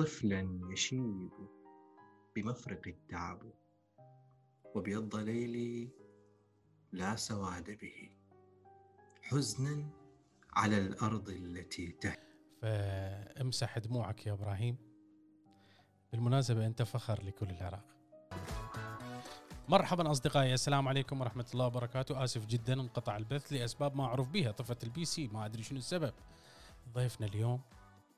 طفلا يشيب بمفرق التعب وبيض ليلي لا سواد به حزنا على الأرض التي تهب فامسح دموعك يا إبراهيم. بالمناسبة أنت فخر لكل العراق. مرحبا أصدقائي السلام عليكم ورحمة الله وبركاته. آسف جدا انقطع البث لأسباب ما اعرف بها طفت ال PC ما أدري شنو السبب. ضيفنا اليوم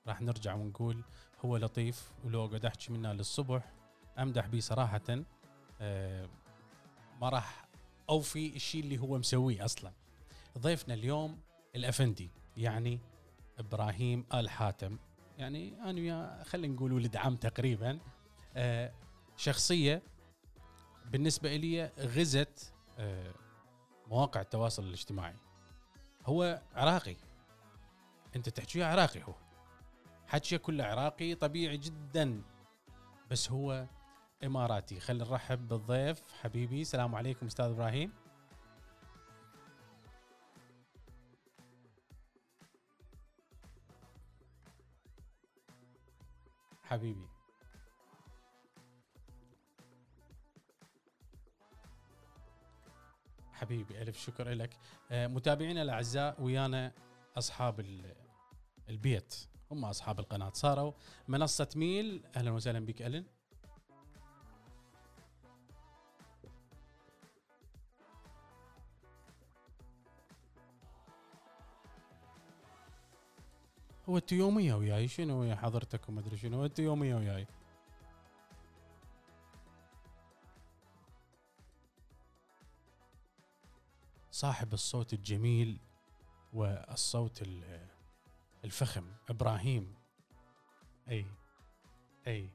راح نرجع ونقول هو لطيف ولو قد أحكي منه للصبح. أمدح به صراحة آه، ما راح أوفي الشيء اللي هو مسويه أصلا. ضيفنا اليوم الأفندي يعني إبراهيم آل حاتم. يعني أنا وياه خلينا نقول ولد عم تقريبا. آه، شخصية بالنسبة لي غزت آه، مواقع التواصل الاجتماعي. هو عراقي. أنت تحكي عراقي هو. حكيه كله عراقي طبيعي جدا. بس هو إماراتي. خلينا نرحب بالضيف. حبيبي السلام عليكم أستاذ إبراهيم. حبيبي. حبيبي ألف شكر لك. آه، متابعينا الأعزاء ويانا أصحاب ال- البيت. هم أصحاب القناة. صاروا منصة ميل. أهلا وسهلا بك ألن. هو أنت يومية وياي شنو يا حضرتك وما أدري شنو. أنت يومية وياي. صاحب الصوت الجميل والصوت ال- الفخم إبراهيم. أي أي.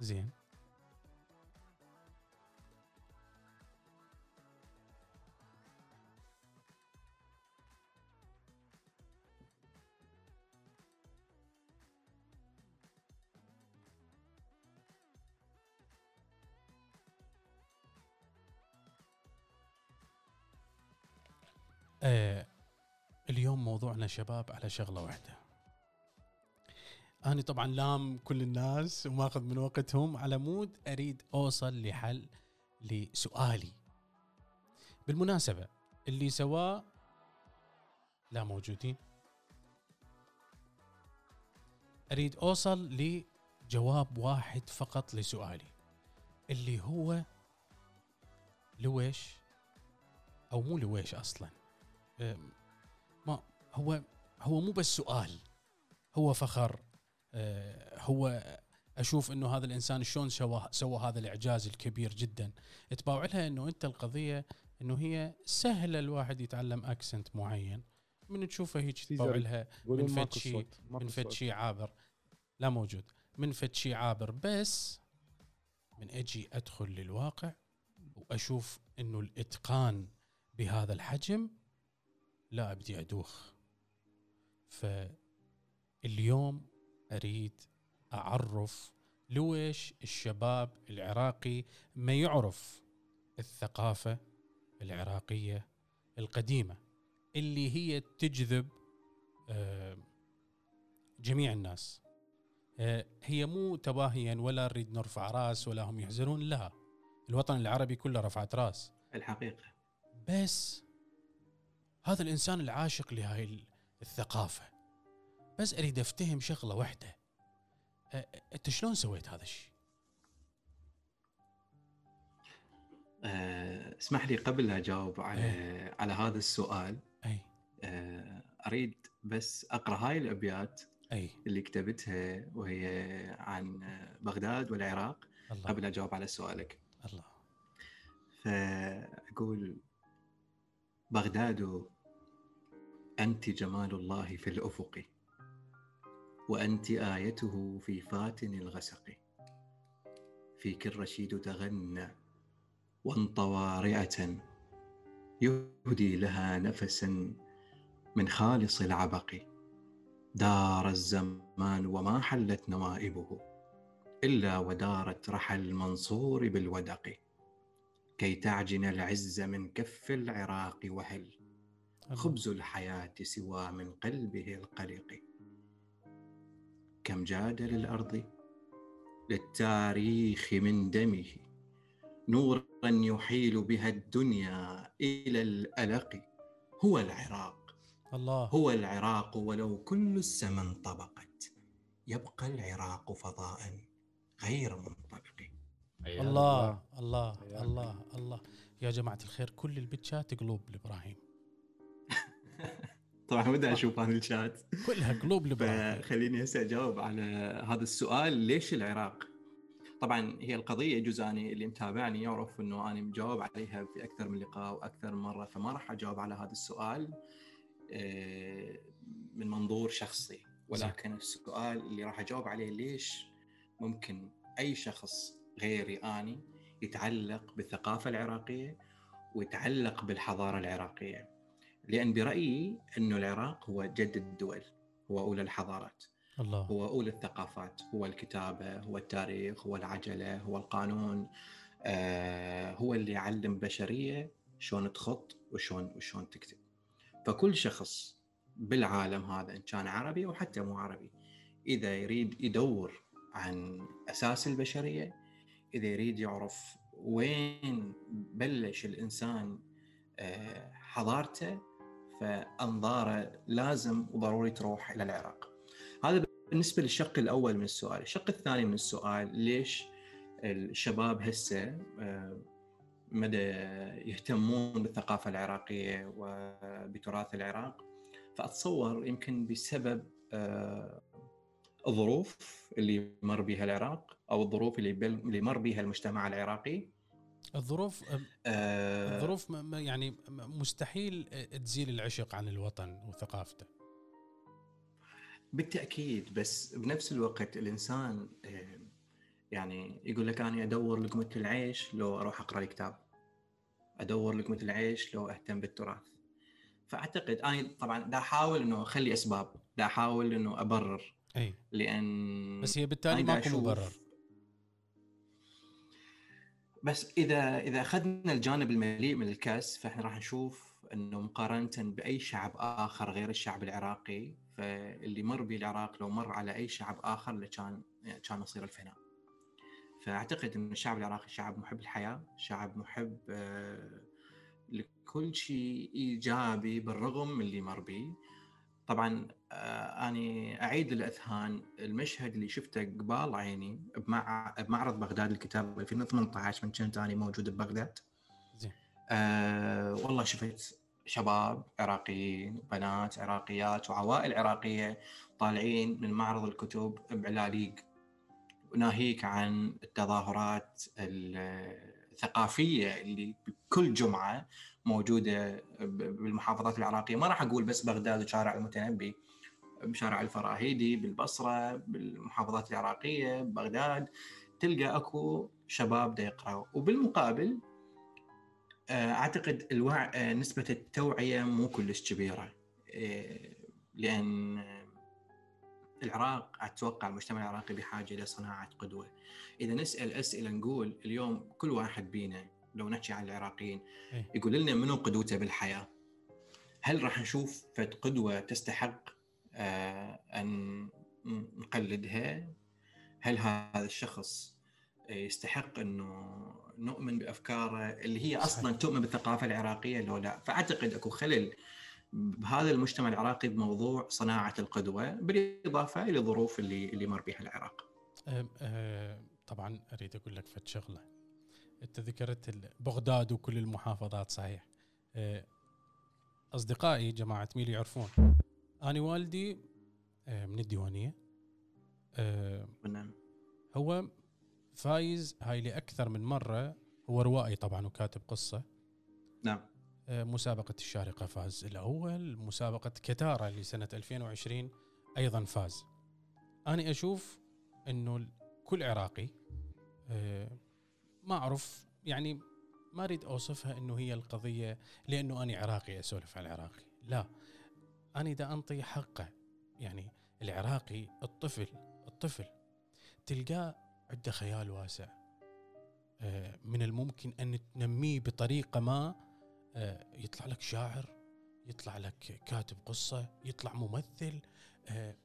زين. آه اليوم موضوعنا شباب على شغلة واحدة. أنا طبعا لام كل الناس وماخذ من وقتهم على مود أريد أوصل لحل لسؤالي. بالمناسبة اللي سواه لا موجودين. أريد أوصل لجواب واحد فقط لسؤالي. اللي هو لويش؟ أو مو لويش أصلاً. ما هو هو مو بس سؤال هو فخر أه، هو أشوف إنه هذا الإنسان شلون سوى سوى هذا الإعجاز الكبير جدا. تباوع لها إنه أنت القضية إنه هي سهلة الواحد يتعلم accent معين. من تشوفه هيك تباوع لها من فد شي- صوت ماكو من فد صوت. شي عابر. لا موجود. من فد شي عابر بس من أجي أدخل للواقع وأشوف إنه الإتقان بهذا الحجم لا أبدي أدوخ. فاليوم أريد أعرف لويش الشباب العراقي ما يعرف الثقافة العراقية القديمة اللي هي تجذب آه، جميع الناس. آه، هي مو تباهيا ولا نريد نرفع رأس ولا هم يحزنون لا الوطن العربي كله رفعت رأس. الحقيقة. بس هذا الإنسان العاشق لهاي ال- الثقافة. بس أريد أفتهم شغلة واحدة. أ- أ- أنت شلون سويت هذا الشيء؟ اسمح لي قبل لا أجاوب على على هذا السؤال. اي آه، أريد بس أقرأ هاي الأبيات اي اللي كتبتها وهي عن بغداد والعراق الله. قبل أجاوب على سؤالك. الله. فأقول بغداد أنت جمال الله في الأفق وأنت آيته في فاتن الغسق. فيك الرشيد تغنى وانطوى رئة يهدي لها نفسا من خالص العبق. دار الزمان وما حلت نوائبه إلا ودارت رحى المنصور بالودق. كي تعجن العز من كف العراق وهل خبز الحياة سوى من قلبه القلق. كم جاد للأرض للتاريخ من دمه نورا يحيل بها الدنيا إلى الألق. هو العراق. الله. هو العراق ولو كل السماء انطبقت يبقى العراق فضاء غير منطبق الله الله. الله الله يا جماعة الخير كل البتشات قلوب لإبراهيم. طبعا ودي أشوف هذا الشات. كلها قلوب لإبراهيم. فخليني هسه أجاوب على هذا السؤال ليش العراق؟ طبعا هي القضية يجوز اني اللي متابعني يعرف إنه أنا مجاوب عليها في أكثر من لقاء وأكثر من مرة فما راح أجاوب على هذا السؤال آه، من منظور شخصي. ولكن السؤال اللي راح أجاوب عليه ليش ممكن أي شخص غيري اني يتعلق بالثقافة العراقية ويتعلق بالحضارة العراقية. لأن برأيي إنه العراق هو جد الدول هو أولى الحضارات الله. هو أولى الثقافات هو الكتابة هو التاريخ هو العجلة هو القانون آه هو اللي يعلم بشرية شلون تخط وشلون وشلون تكتب. فكل شخص بالعالم هذا إن كان عربي أو حتى مو عربي إذا يريد يدور عن أساس البشرية إذا يريد يعرف وين بلش الإنسان آه حضارته فأنظاره لازم وضروري تروح إلى العراق. هذا بالنسبة للشق الأول من السؤال، الشق الثاني من السؤال ليش الشباب هسه آه، مدى يهتمون بالثقافة العراقية وبتراث العراق؟ فأتصور يمكن بسبب آه، الظروف اللي مر بها العراق أو الظروف اللي بل- اللي مر بها المجتمع العراقي؟ الظروف آه، الظروف يعني مستحيل تزيل العشق عن الوطن وثقافته. بالتأكيد بس بنفس الوقت الإنسان آه، يعني يقول لك أنا أدور لقمة العيش لو أروح أقرأ لي كتاب أدور لقمة العيش لو أهتم بالتراث. فأعتقد أنا طبعا دا أحاول إنه أخلي أسباب دا أحاول إنه أبرر. أي لأن بس هي بالتالي ماكو مبرر بس إذا إذا أخذنا الجانب المليء من الكأس فإحنا راح نشوف إنه مقارنة بأي شعب آخر غير الشعب العراقي فاللي مر به العراق لو مر على أي شعب آخر لكان كان يصير الفناء. فأعتقد إن الشعب العراقي شعب محب الحياة، شعب محب آه، لكل شيء إيجابي بالرغم من اللي مر به. طبعا أني أعيد الأذهان. المشهد اللي شفته قبال عيني بمع... بمعرض بغداد للكتاب 2018 من كنت اني موجود ببغداد. زين. آه والله شفت شباب عراقيين وبنات عراقيات وعوائل عراقية طالعين من معرض الكتب بعلاليق وناهيك عن التظاهرات الثقافية اللي كل جمعة موجودة بالمحافظات العراقية. ما راح أقول بس بغداد وشارع المتنبي. بشارع الفراهيدي بالبصرة بالمحافظات العراقية بغداد تلقى أكو شباب دا يقرأوا. وبالمقابل آه، أعتقد الوع... آه، نسبة التوعية مو كلش كبيرة. آه، لأن العراق أتوقع المجتمع العراقي بحاجة إلى صناعة قدوة. إذا نسأل أسئلة نقول اليوم كل واحد بينا لو نحكي عن العراقيين إيه. يقول لنا منو قدوته بالحياة؟ هل راح نشوف فد قدوة تستحق آه، أن نقلدها. هل هذا الشخص يستحق أنه نؤمن بأفكاره اللي هي أصلا تؤمن بالثقافة العراقية لو لا؟ فأعتقد أكو خلل بهذا المجتمع العراقي بموضوع صناعة القدوة بالإضافة إلى الظروف اللي اللي مر بها العراق. أه، طبعا أريد أقول لك فد شغلة. أنت ذكرت بغداد وكل المحافظات صحيح. أه، أصدقائي جماعة ميلي يعرفون. أنا والدي أه، من الديوانية. أه، نعم. هو فايز هاي لأكثر من مرة. هو روائي طبعا وكاتب قصة. نعم. آه، مسابقة الشارقة فاز. الأول مسابقة كتارا لسنة 2020 أيضا فاز. أنا أشوف أنه كل عراقي آه، ما أعرف يعني ما أريد أوصفها أنه هي القضية لأنه أنا عراقي أسولف على العراقي. لا. أنا دا أنطي حقه يعني العراقي الطفل الطفل تلقاه عنده خيال واسع. آه، من الممكن أن تنميه بطريقة ما آه، يطلع لك شاعر يطلع لك كاتب قصة يطلع ممثل. آه،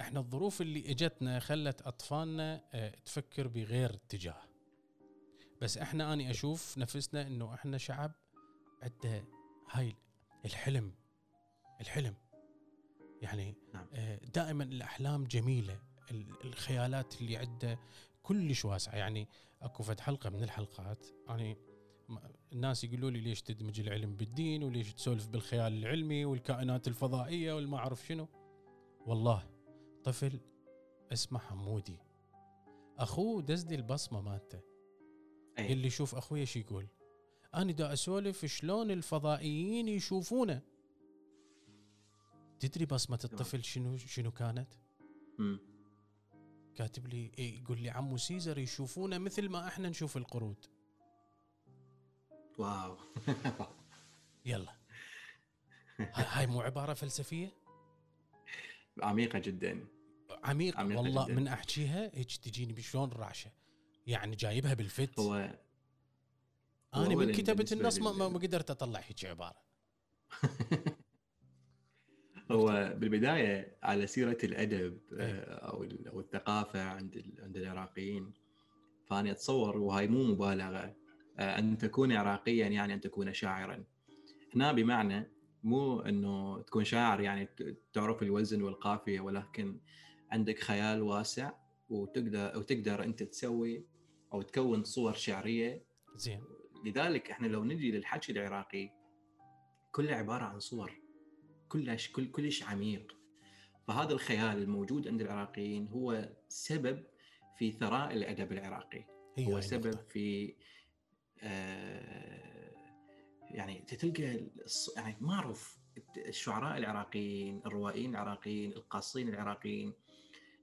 إحنا الظروف اللي إجتنا خلت أطفالنا تفكر بغير اتجاه. بس إحنا اني أشوف نفسنا إنه إحنا شعب عنده هاي الحلم. الحلم. يعني نعم. آه، دائما الأحلام جميلة ال- الخيالات اللي عنده كلش واسعة. يعني أكو فد حلقة من الحلقات يعني الناس يقولوا لي ليش تدمج العلم بالدين وليش تسولف بالخيال العلمي والكائنات الفضائية والما أعرف شنو؟ والله طفل اسمه حمودي. أخوه دزلي البصمة مالته. قال اي لي شوف أخوي إيش يقول؟ أنا دا أسولف شلون الفضائيين يشوفونه. تدري بصمة الطفل شنو شنو كانت؟ مم. كاتب لي إيه يقول لي عمو سيزر يشوفونه مثل ما إحنا نشوف القرود. wow. يلا. هاي مو عبارة فلسفية؟ عميقة جدا. عميق عميقة والله جداً. من احكيها هيك تجيني بشلون رعشة. يعني جايبها بالفت هو أنا من أولاً كتبه بالنسبة النص ما ما قدرت أطلع هيك عبارة. هو بالبداية على سيرة الأدب إيه. آه، أو أو الثقافة عند عند العراقيين. فأنا أتصور وهاي مو مبالغة آه، أن تكون عراقيا يعني أن تكون شاعرا. هنا بمعنى مو إنه تكون شاعر يعني تعرف الوزن والقافية ولكن عندك خيال واسع وتقدر وتقدر أنت تسوي أو تكون صور شعرية. زين. لذلك إحنا لو نجي للحكي العراقي كله عبارة عن صور. كلش كل كلش عميق. فهذا الخيال الموجود عند العراقيين هو سبب في ثراء الأدب العراقي. هو سبب. في آه، يعني تلقى يعني معروف الشعراء العراقيين الروائيين العراقيين القاصين العراقيين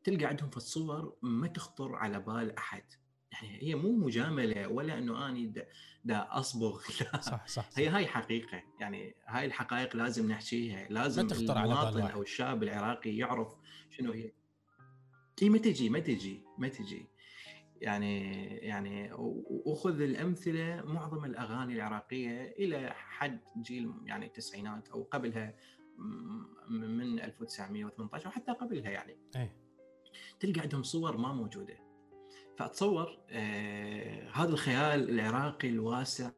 تلقى عندهم في الصور ما تخطر على بال أحد. يعني هي مو مجاملة ولا إنه أني دا, دا أصبغ لا. صح صح, صح. هي هاي حقيقة. يعني هاي الحقائق لازم نحكيها. لازم المواطن. أو الشاب العراقي يعرف شنو هي. إي ما تجي ما تجي ما تجي. يعني يعني وخذ الأمثلة معظم الأغاني العراقية إلى حد جيل يعني التسعينات أو قبلها من 1918 وحتى قبلها يعني. إيه تلقى عندهم صور ما موجودة. فأتصور آه هذا الخيال العراقي الواسع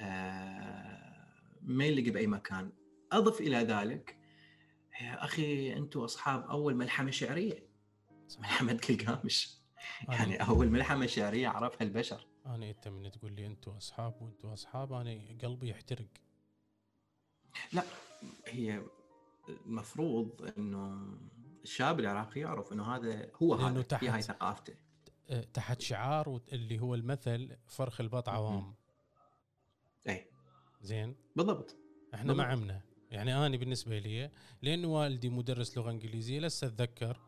آه ما يلقى بأي مكان. أضف إلى ذلك يا أخي أنتم أصحاب أول ملحمة شعرية. ملحمه قلقامش يعني أول ملحمة شعرية عرفها البشر. أنا انت من تقول لي أنتم أصحاب وأنتم أصحاب أنا قلبي يحترق. هي المفروض إنه الشاب العراقي يعرف إنه هذا هو هذا هي هاي ثقافته. تحت شعار اللي هو المثل فرخ البط عوام. أي. زين؟ بالضبط. إحنا بالضبط. ما عمنا. يعني أنا بالنسبة لي لأن والدي مدرس لغة إنجليزية لسه أتذكر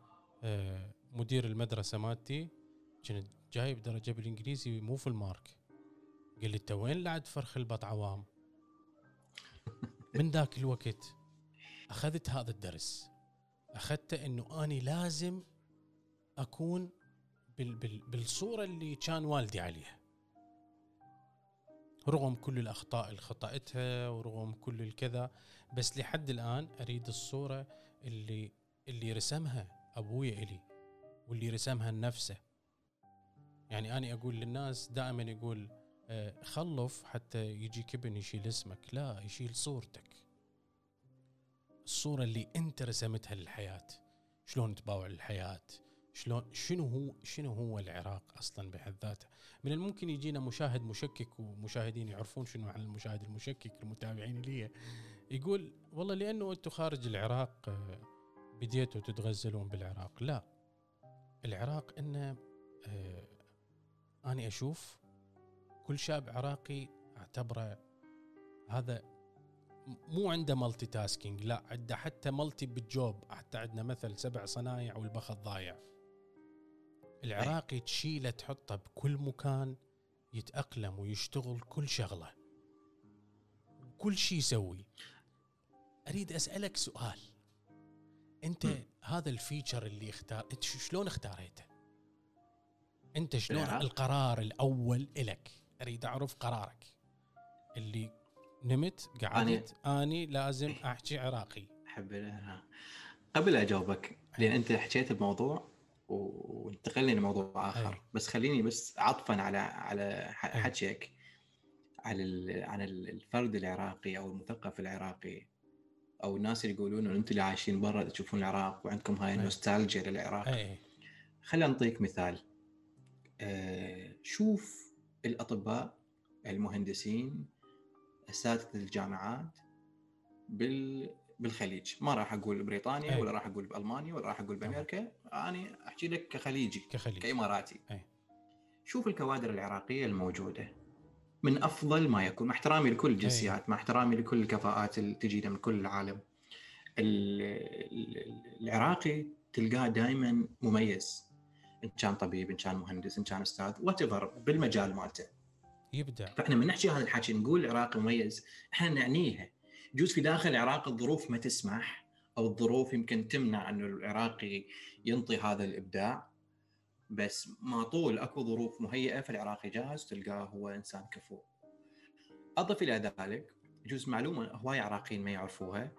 أه، مدير المدرسة مالتي كنت جايب درجة بالإنجليزي مو في المارك. قال لي أنت وين لعد فرخ البط عوام؟ من ذاك الوقت أخذت هذا الدرس. اخذته إنه اني لازم أكون بال بال بالصورة اللي كان والدي عليها. رغم كل الأخطاء اللي خطأتها ورغم كل الكذا بس لحد الآن أريد الصورة اللي اللي رسمها ابويا إلي واللي رسمها لنفسه يعني أنا أقول للناس دائما يقول آه، خلف حتى يجيك ابن يشيل اسمك. لا يشيل صورتك. الصورة اللي أنت رسمتها للحياة. شلون تباوع الحياة. شلون شنو هو شنو هو العراق أصلا بحد ذاته؟ من الممكن يجينا مشاهد مشكك ومشاهدين يعرفون شنو عن المشاهد المشكك المتابعين لي. يقول والله لأنه أنتم خارج العراق آه، بديتوا تتغزلون بالعراق. لا العراق انه آه، اني أشوف كل شاب عراقي أعتبره هذا مو عنده multitasking لا عنده حتى multi بال job حتى عندنا مثل سبع صنايع والبخت ضايع. العراقي تشيله تحطه بكل مكان يتأقلم ويشتغل كل شغلة. كل شيء يسوي. أريد أسألك سؤال. أنت مم. هذا الفيتشر اللي اختار أنت شلون اختاريته؟ أنت شلون العراق؟ القرار الأول إلك؟ أريد أعرف قرارك. اللي نمت قعدت آني لازم أحكي عراقي. ها. قبل أجاوبك لأن أنت حكيت بموضوع وانتقلنا لموضوع آخر أي. بس خليني بس عطفا على على أي. حكيك على ال- عن ال- الفرد العراقي أو المثقف العراقي أو الناس اللي يقولون أنتم اللي عايشين برا تشوفون العراق وعندكم هاي أي. النوستالجيا للعراق أي خلينا نعطيك مثال آه، شوف الأطباء المهندسين أساتذة الجامعات بال بالخليج. ما راح أقول بريطانيا أي. ولا راح أقول بألمانيا ولا راح أقول بأمريكا. أنا أحكي لك كخليجي كخليج. كإماراتي. أي. شوف الكوادر العراقية الموجودة. من أفضل ما يكون مع احترامي لكل الجنسيات مع احترامي لكل الكفاءات اللي تجينا من كل العالم. ال- ال- العراقي تلقاه دائما مميز. إن كان طبيب إن كان مهندس إن كان أستاذ وات بالمجال مالته. يبدع فإحنا من نحكي هذا الحكي نقول العراق مميز. إحنا نعنيها يجوز في داخل العراق الظروف ما تسمح أو الظروف يمكن تمنع انه العراقي ينطي هذا الإبداع بس ما طول أكو ظروف مهيئة فالعراقي جاهز تلقاه هو إنسان كفو. أضف إلى ذلك يجوز معلومة هواي عراقيين ما يعرفوها.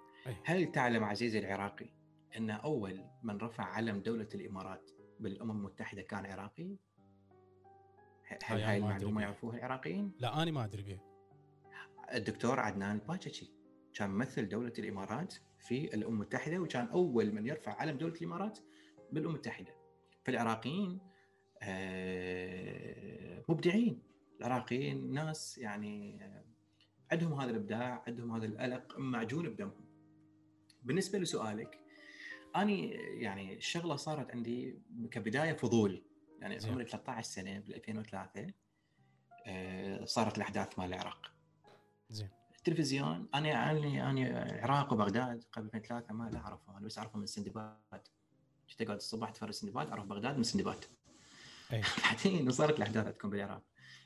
هل تعلم عزيزي العراقي أن أول من رفع علم دولة الإمارات بالأمم المتحدة كان عراقي؟ هل هاي المعلومة. يعرفوها العراقيين؟ لا أنا ما أدري بيه الدكتور عدنان الباجتشي كان ممثل دولة الإمارات في الأمم المتحدة وكان أول من يرفع علم دولة الإمارات بالأمم المتحدة. فالعراقيين آه، مبدعين. العراقيين ناس يعني آه، عندهم هذا الإبداع عندهم هذا الألق معجون بدمهم بالنسبة لسؤالك أنا يعني الشغلة صارت عندي كبداية فضول. يعني. عمري 13 سنة بال 2003 آه، صارت الأحداث مال العراق. زين. التلفزيون. أنا أنا أنا العراق وبغداد قبل 2003 ما لا اعرفه أنا بس اعرفه من سندباد. كنت أقعد الصبح أتفرج سندباد أعرف بغداد من سندباد. أي. بعدين صارت الأحداث عندكم بالعراق.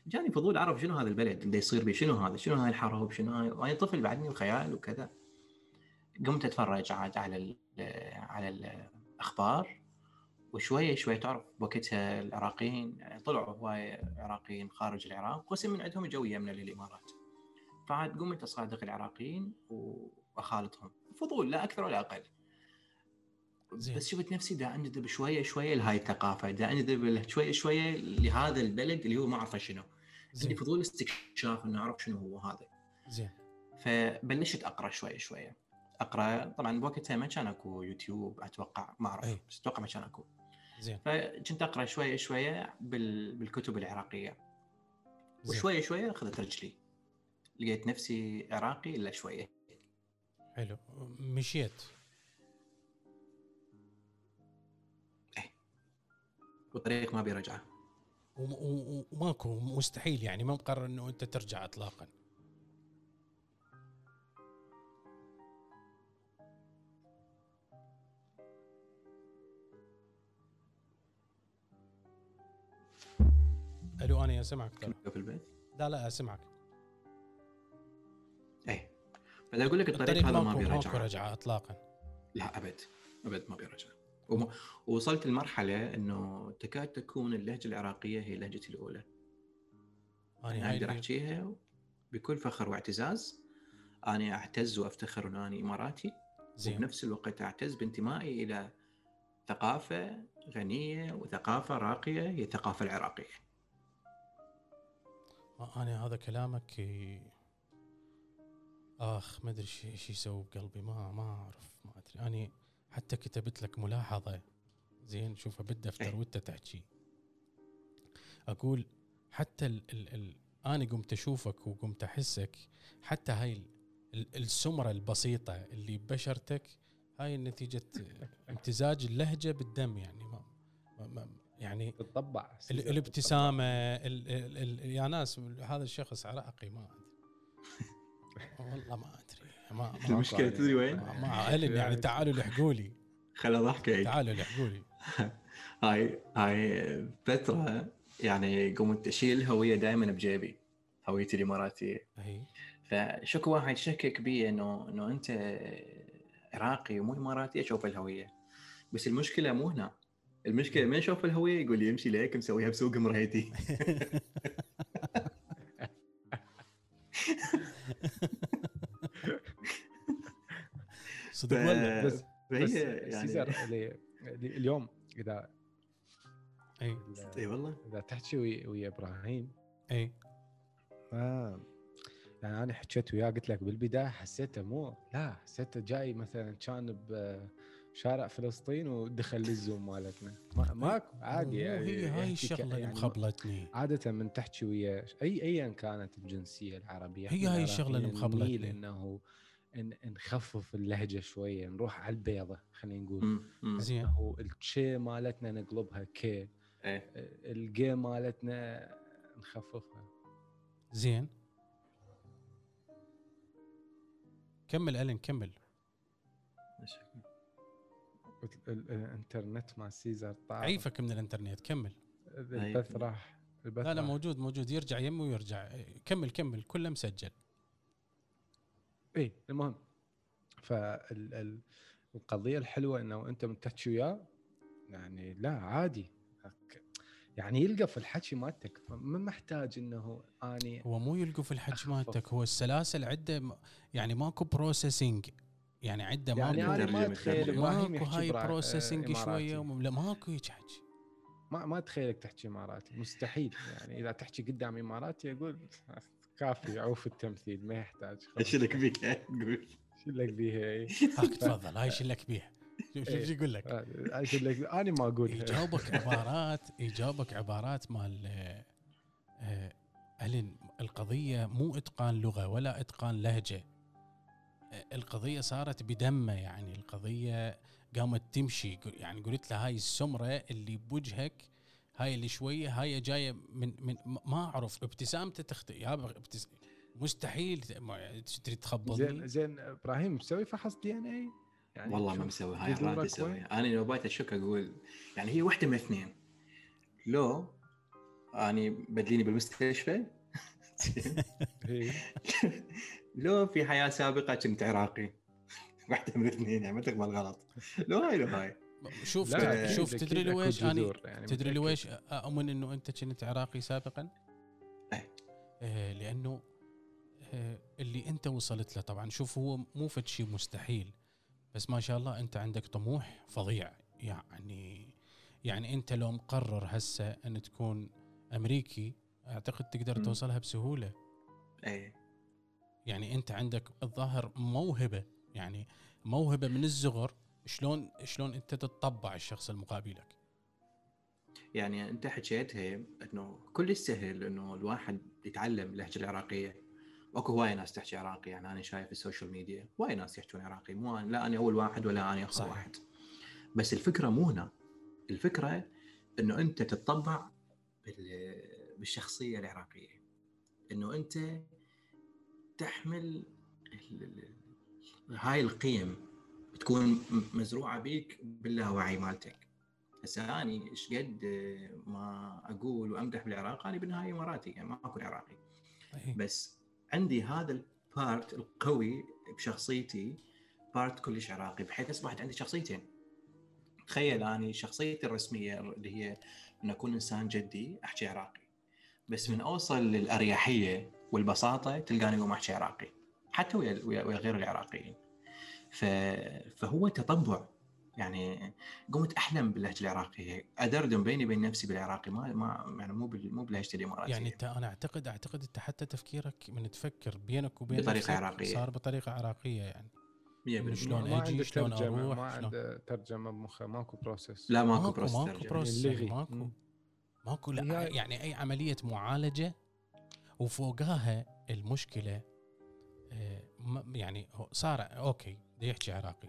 جاني فضول أعرف شنو هذا البلد اللي يصير به شنو هذا؟ شنو هاي الحرب؟ شنو هاي؟ وأنا طفل بعدني وخيال وكذا. قمت أتفرج عاد على ال على الأخبار. وشوية شوية تعرف وقتها العراقيين طلعوا هواي عراقيين خارج العراق قسم من عندهم جو يمنا للامارات فعاد قمت اصادق العراقيين واخالطهم فضول لا أكثر ولا أقل. زين. بس شفت نفسي دا انجذب شوية شوية لهاي الثقافة دا انجذب شوية شوية لهذا البلد اللي هو ما أعرفه شنو. عندي زين فضول استكشاف إنه أعرف شنو هو هذا. زين. فبلشت أقرأ شوية شوية. أقرأ طبعا بوقتها ما كان أكو يوتيوب أتوقع ما أعرف. بس أتوقع ما كان أكو. زين. فكنت أقرأ شوية شوية بال... بالكتب العراقية. وشوية شوية أخذت رجلي. لقيت نفسي عراقي إلا شوية. حلو. مشيت. والطريق ما بيرجعه وماكو مستحيل يعني ما مقرر إنه أنت ترجع اطلاقا. ألو أنا أسمعك. ترى في البيت؟ لا لا أسمعك. اي بدي أقول لك الطريق الطريق هذا ما بيرجع رجعه اطلاقا. لا أبد. أبد ما بيرجع ووصلت لمرحلة إنه تكاد تكون اللهجة العراقية هي لهجتي الأولى. أنا هاي أقدر احكيها بكل فخر واعتزاز. أنا أعتز وأفتخر ان أنا إماراتي. زين. وبنفس الوقت أعتز بانتمائي إلى ثقافة غنية وثقافة راقية هي الثقافة العراقية. أنا هذا كلامك آخ ما أدري إيش يسوي بقلبي ما ما أعرف ما أدري. أنا حتى كتبت لك ملاحظة. زين شوفها بالدفتر إيه. وأنت تحكي. أقول حتى ال ال ال أنا قمت أشوفك وقمت أحسك حتى هاي ال- ال- السمرة البسيطة اللي ببشرتك هاي نتيجه امتزاج اللهجة بالدم يعني ما ما- ما يعني تطبع ال- الابتسامة ال ال ال يا ناس هذا الشخص عراقي ما والله ما أدري. ما ما, المشكلة تدري وين؟ ما, اعلن يعني تعالوا لحقوا لي. خل اضحكك تعالوا لحقوا لي. هاي هاي فترة يعني قمت أشيل الهويه دائما بجيبي. هويتي الإماراتية. فشكو واحد شكك بي انه إنه أنت عراقي ومو إماراتي أشوف الهوية؟ بس المشكلة مو هنا. المشكلة ما أشوف الهوية؟ يقول لي امشي ليك مسويها بسوق مرهيتي صدق ولا بس بس يعني. سيزر اللي اليوم اذا أي. إي والله. إذا تحكي ويا, ويا إبراهيم. أي. ما يعني أنا حكيت وياه قلت لك بالبداية حسيته مو لا حسيته جاي مثلا كان بشارع فلسطين ودخل لل Zoom مالتنا. ما ماكو عادي يعني هي هاي ك- الشغلة اللي يعني مخبلتني. عادة من تحكي ويا اي ايا كانت الجنسية العربية. هي هاي الشغلة اللي مخبلتني. إنه نخفف اللهجة شوية نروح على البيضة خلينا نقول. زين. انه التشي مالتنا نقلبها كي إيه. الجي مالتنا نخففها. زين. كمل ألين كمل. الانترنت مع سيزر طار عيفك من الانترنت كمل. البث. راح البث لا لا. موجود موجود يرجع يمه ويرجع. كمل كمل كله مسجل. اي إيه، المهم. فالقضية الحلوة إنه أنت من تحكي وياه يعني لا عادي. يعني تلقائي الحكي مالتك فما محتاج إنه أني هو مو تلقائي الحكي. مالتك هو السلاسة عنده يعني ماكو processing يعني عنده يعني ماكو أنا ما أتخيل ماكو هاي آه، processing إماراتي. شوية لا ماكو هيك حكي. ما ما أتخيلك تحكي إماراتي. مستحيل. يعني إذا تحكي قدام إماراتي أقول كافي عوف التمثيل ما يحتاج إيش لك بك قول. شو لك بيها؟ إيه. هاك تفضل هاي شلك بيها؟ شوف شوف إيه. شو يقول لك. آه، شو لك؟ أنا ما أقول يجاوبك عبارات يجاوبك عبارات مال آه، ألين القضية مو إتقان لغة ولا إتقان لهجة. آه، القضية صارت بدمه يعني القضية قامت تمشي. يعني قلت له هاي السمرة اللي بوجهك هاي اللي شوية هاي جاية من من ما أعرف ابتسامته تخطئ. يا. مستحيل ت- ما- تريد تخبطني. زين زين إبراهيم مسوي فحص دي إن اي يعني والله ما مسوي هاي وين؟ أسويها. أنا لو بايت أشك أقول يعني هي واحدة من اثنين. لو أني بدليني بالمستشفى إيه. لو في حياة سابقة كنت عراقي. واحدة من الاثنين يعني ما تقبل غلط. لو هاي لو هاي. شوف لا، شوف تدري لويش أنا جذور يعني تدري. لويش أؤمن إنه أنت كنت عراقي سابقا؟ إيه. آه لأنه آه اللي أنت وصلت له طبعا شوف هو مو فد شيء مستحيل بس ما شاء الله أنت عندك طموح فظيع يعني يعني أنت لو مقرر هسه أن تكون أمريكي أعتقد تقدر مم. توصلها بسهولة اي يعني أنت عندك الظاهر موهبة يعني موهبة من الصغر شلون شلون انت تتطبع الشخص المقابلك يعني انت حكيتها انه كل سهل انه الواحد يتعلم اللهجه العراقية. اكو هواي ناس تحكي عراقي يعني أنا شايف ال social media هواي ناس يحكون عراقي. مو أنا- لا أنا أول واحد ولا أنا آخر. واحد. بس الفكرة مو هنا. الفكرة انه انت تتطبع بال- بالشخصية العراقية. انه انت تحمل هاي القيم. تكون مزروعة بيك باللاوعي مالتك هسه أني إيش قد ما أقول وأمدح بالعراق أنا بالنهاية اماراتي يعني ما اكون عراقي. بس عندي هذا ال part القوي بشخصيتي part كلش عراقي بحيث أصبحت عندي شخصيتين تخيل أني شخصيتي الرسمية اللي هي أن أكون إنسان جدي أحكي عراقي بس من أوصل للأريحية والبساطة تلقاني أقوم أحكي عراقي حتى ويا ويا غير العراقيين. فهو تطبع. يعني قمت أحلم باللهجة العراقية. ادردم بيني وبين نفسي بالعراقي. ما ما يعني مو بال... مو بلهجتي الإماراتية. يعني أنت أنا أعتقد أعتقد أنت حتى تفكيرك من تفكر بينك وبين بطريقة نفسك عراقية. صار بطريقة عراقية يعني. 100% شلون ما عنده شلون أروح، ما شلون- عنده ترجمة بمخه ماكو process لا ماكو ماكو process ماكو. process اللغي. ماكو. ماكو لا يعني أي عملية معالجة وفوقاها المشكلة آه، ما- يعني صار okay بده يحكي عراقي.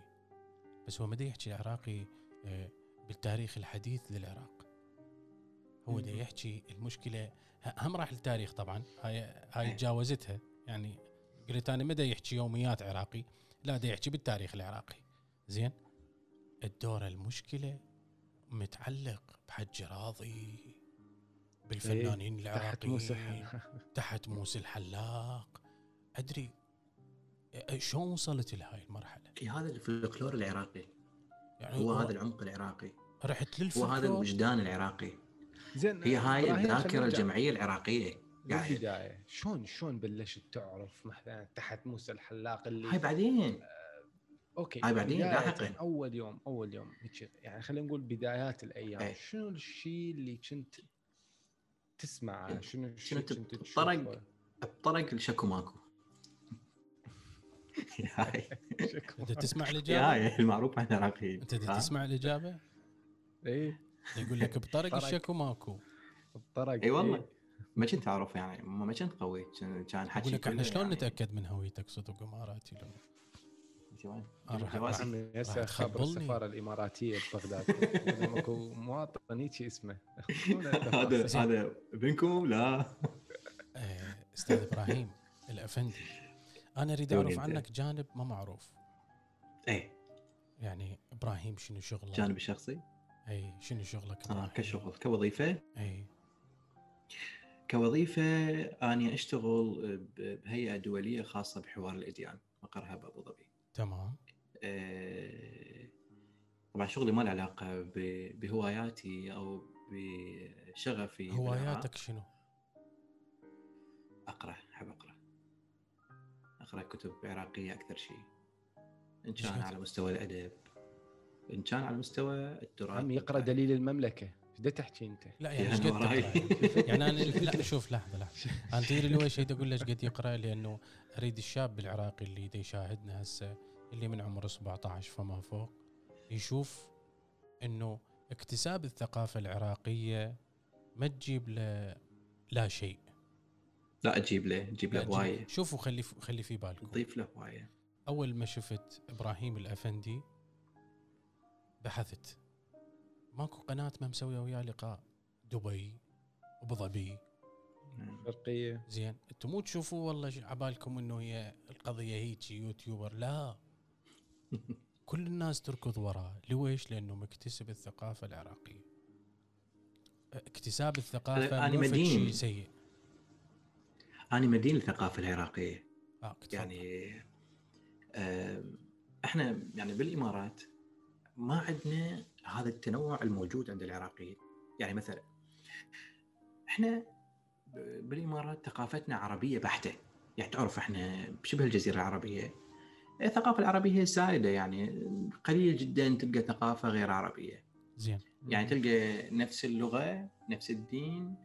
بس هو ما بده يحكي عراقي آه، بالتاريخ الحديث للعراق. هو بده. يحكي المشكلة. هم راح للتاريخ طبعا. هاي هاي إيه. تجاوزتها. يعني قلت أنا ما بده يحكي يوميات عراقي. لا بده يحكي بالتاريخ العراقي. زين؟ الدور المشكلة متعلق بحج راضي بالفنانين إيه، موسى العراقيين تحت موسى الحلاق. أدري شلون وصلت لهاي المرحلة في هذا الفلكلور العراقي يعني هو هذا العمق العراقي رحت هو هذا للفلكلور الوجدان العراقي زين هي هاي الذاكرة. الجمعية العراقية قاعد. بالبدايه شلون شلون بلشت تعرف مثلا تحت موسى الحلاق اللي هاي بعدين okay هاي بعدين، لاحقاً. أول يوم أول يوم يعني خلينا نقول بدايات الأيام إيه. شنو الشيء اللي كنت تسمعه شنو الشيء شنو اللي كنت تطرق؟ تشوفه؟ بطرق الشكو ماكو أنت تسمع يا الإجابة؟ هاي المعروف عن العراقيين أنت؟ تسمع الإجابة؟ إيه يقول لك بطرق طرق. الشكو ماكو. الطرق إي والله. ما كنت أعرف يعني ما ما كنت قوي. كان حكي يقول لك إحنا شلون يعني- نتأكد من هويتك صدق اماراتي لو هسه خبر. السفارة الإماراتية ببغداد. يقول لهم اكو مواطن هيك اسمه. هذا هذا ابنكم لا. آه، أستاذ إبراهيم الأفندي. أنا أريد أعرف. عنك جانب ما معروف. إيه. يعني إبراهيم شنو شغله جانب الشخصي إي شنو شغلك إبراهيم؟ كشغل كوظيفة؟ إي. كوظيفة أني أشتغل بهيئة دولية خاصة بحوار الأديان مقرها بأبو ظبي. تمام. آه، طبعا شغلي ما له علاقة ب- بهواياتي أو بشغفي. هواياتك شنو؟ أقرأ أحب أقرأ. اقرا كتب عراقية أكثر شيء إن كان؟ على مستوى الأدب إن كان على مستوى التراث. عم يقرأ دليل المملكة. إيش تحكي أنت؟ لا يعني إيش قد؟ يعني أنا لا شوف لحظة لحظة. أنا تدري ليش شيء أقول ليش قد يقرأ؟ لأنه أريد الشاب العراقي اللي دا يشاهدنا هسه اللي من عمره 17 فما فوق يشوف إنه اكتساب الثقافة العراقية ما تجيب له لا شيء. لا تجيب له تجيب لا له هواية. شوفوا خلي خلي في بالكم. تضيف له هواية. أول ما شفت إبراهيم الأفندي بحثت. ماكو قناة ما مسوية وياه لقاء؟ دبي أبو ظبي. شرقية. زين أنتم مو تشوفوا والله عبالكم إنه هي القضية هيك يوتيوبر؟ لا. كل الناس تركض وراه. ليش؟ لأنه مكتسب الثقافة العراقية. اكتساب الثقافة أنا مو. شيء سيء. أنا مدين الثقافة العراقية. آه. يعني آم، إحنا يعني بالإمارات ما عندنا هذا التنوع الموجود عند العراقيين. يعني مثلا إحنا بالإمارات ثقافتنا عربية بحتة. يعني تعرف إحنا بشبه الجزيرة العربية. الثقافة العربية سائدة يعني قليل جدا تلقى ثقافة غير عربية. زين. يعني تلقى نفس اللغة نفس الدين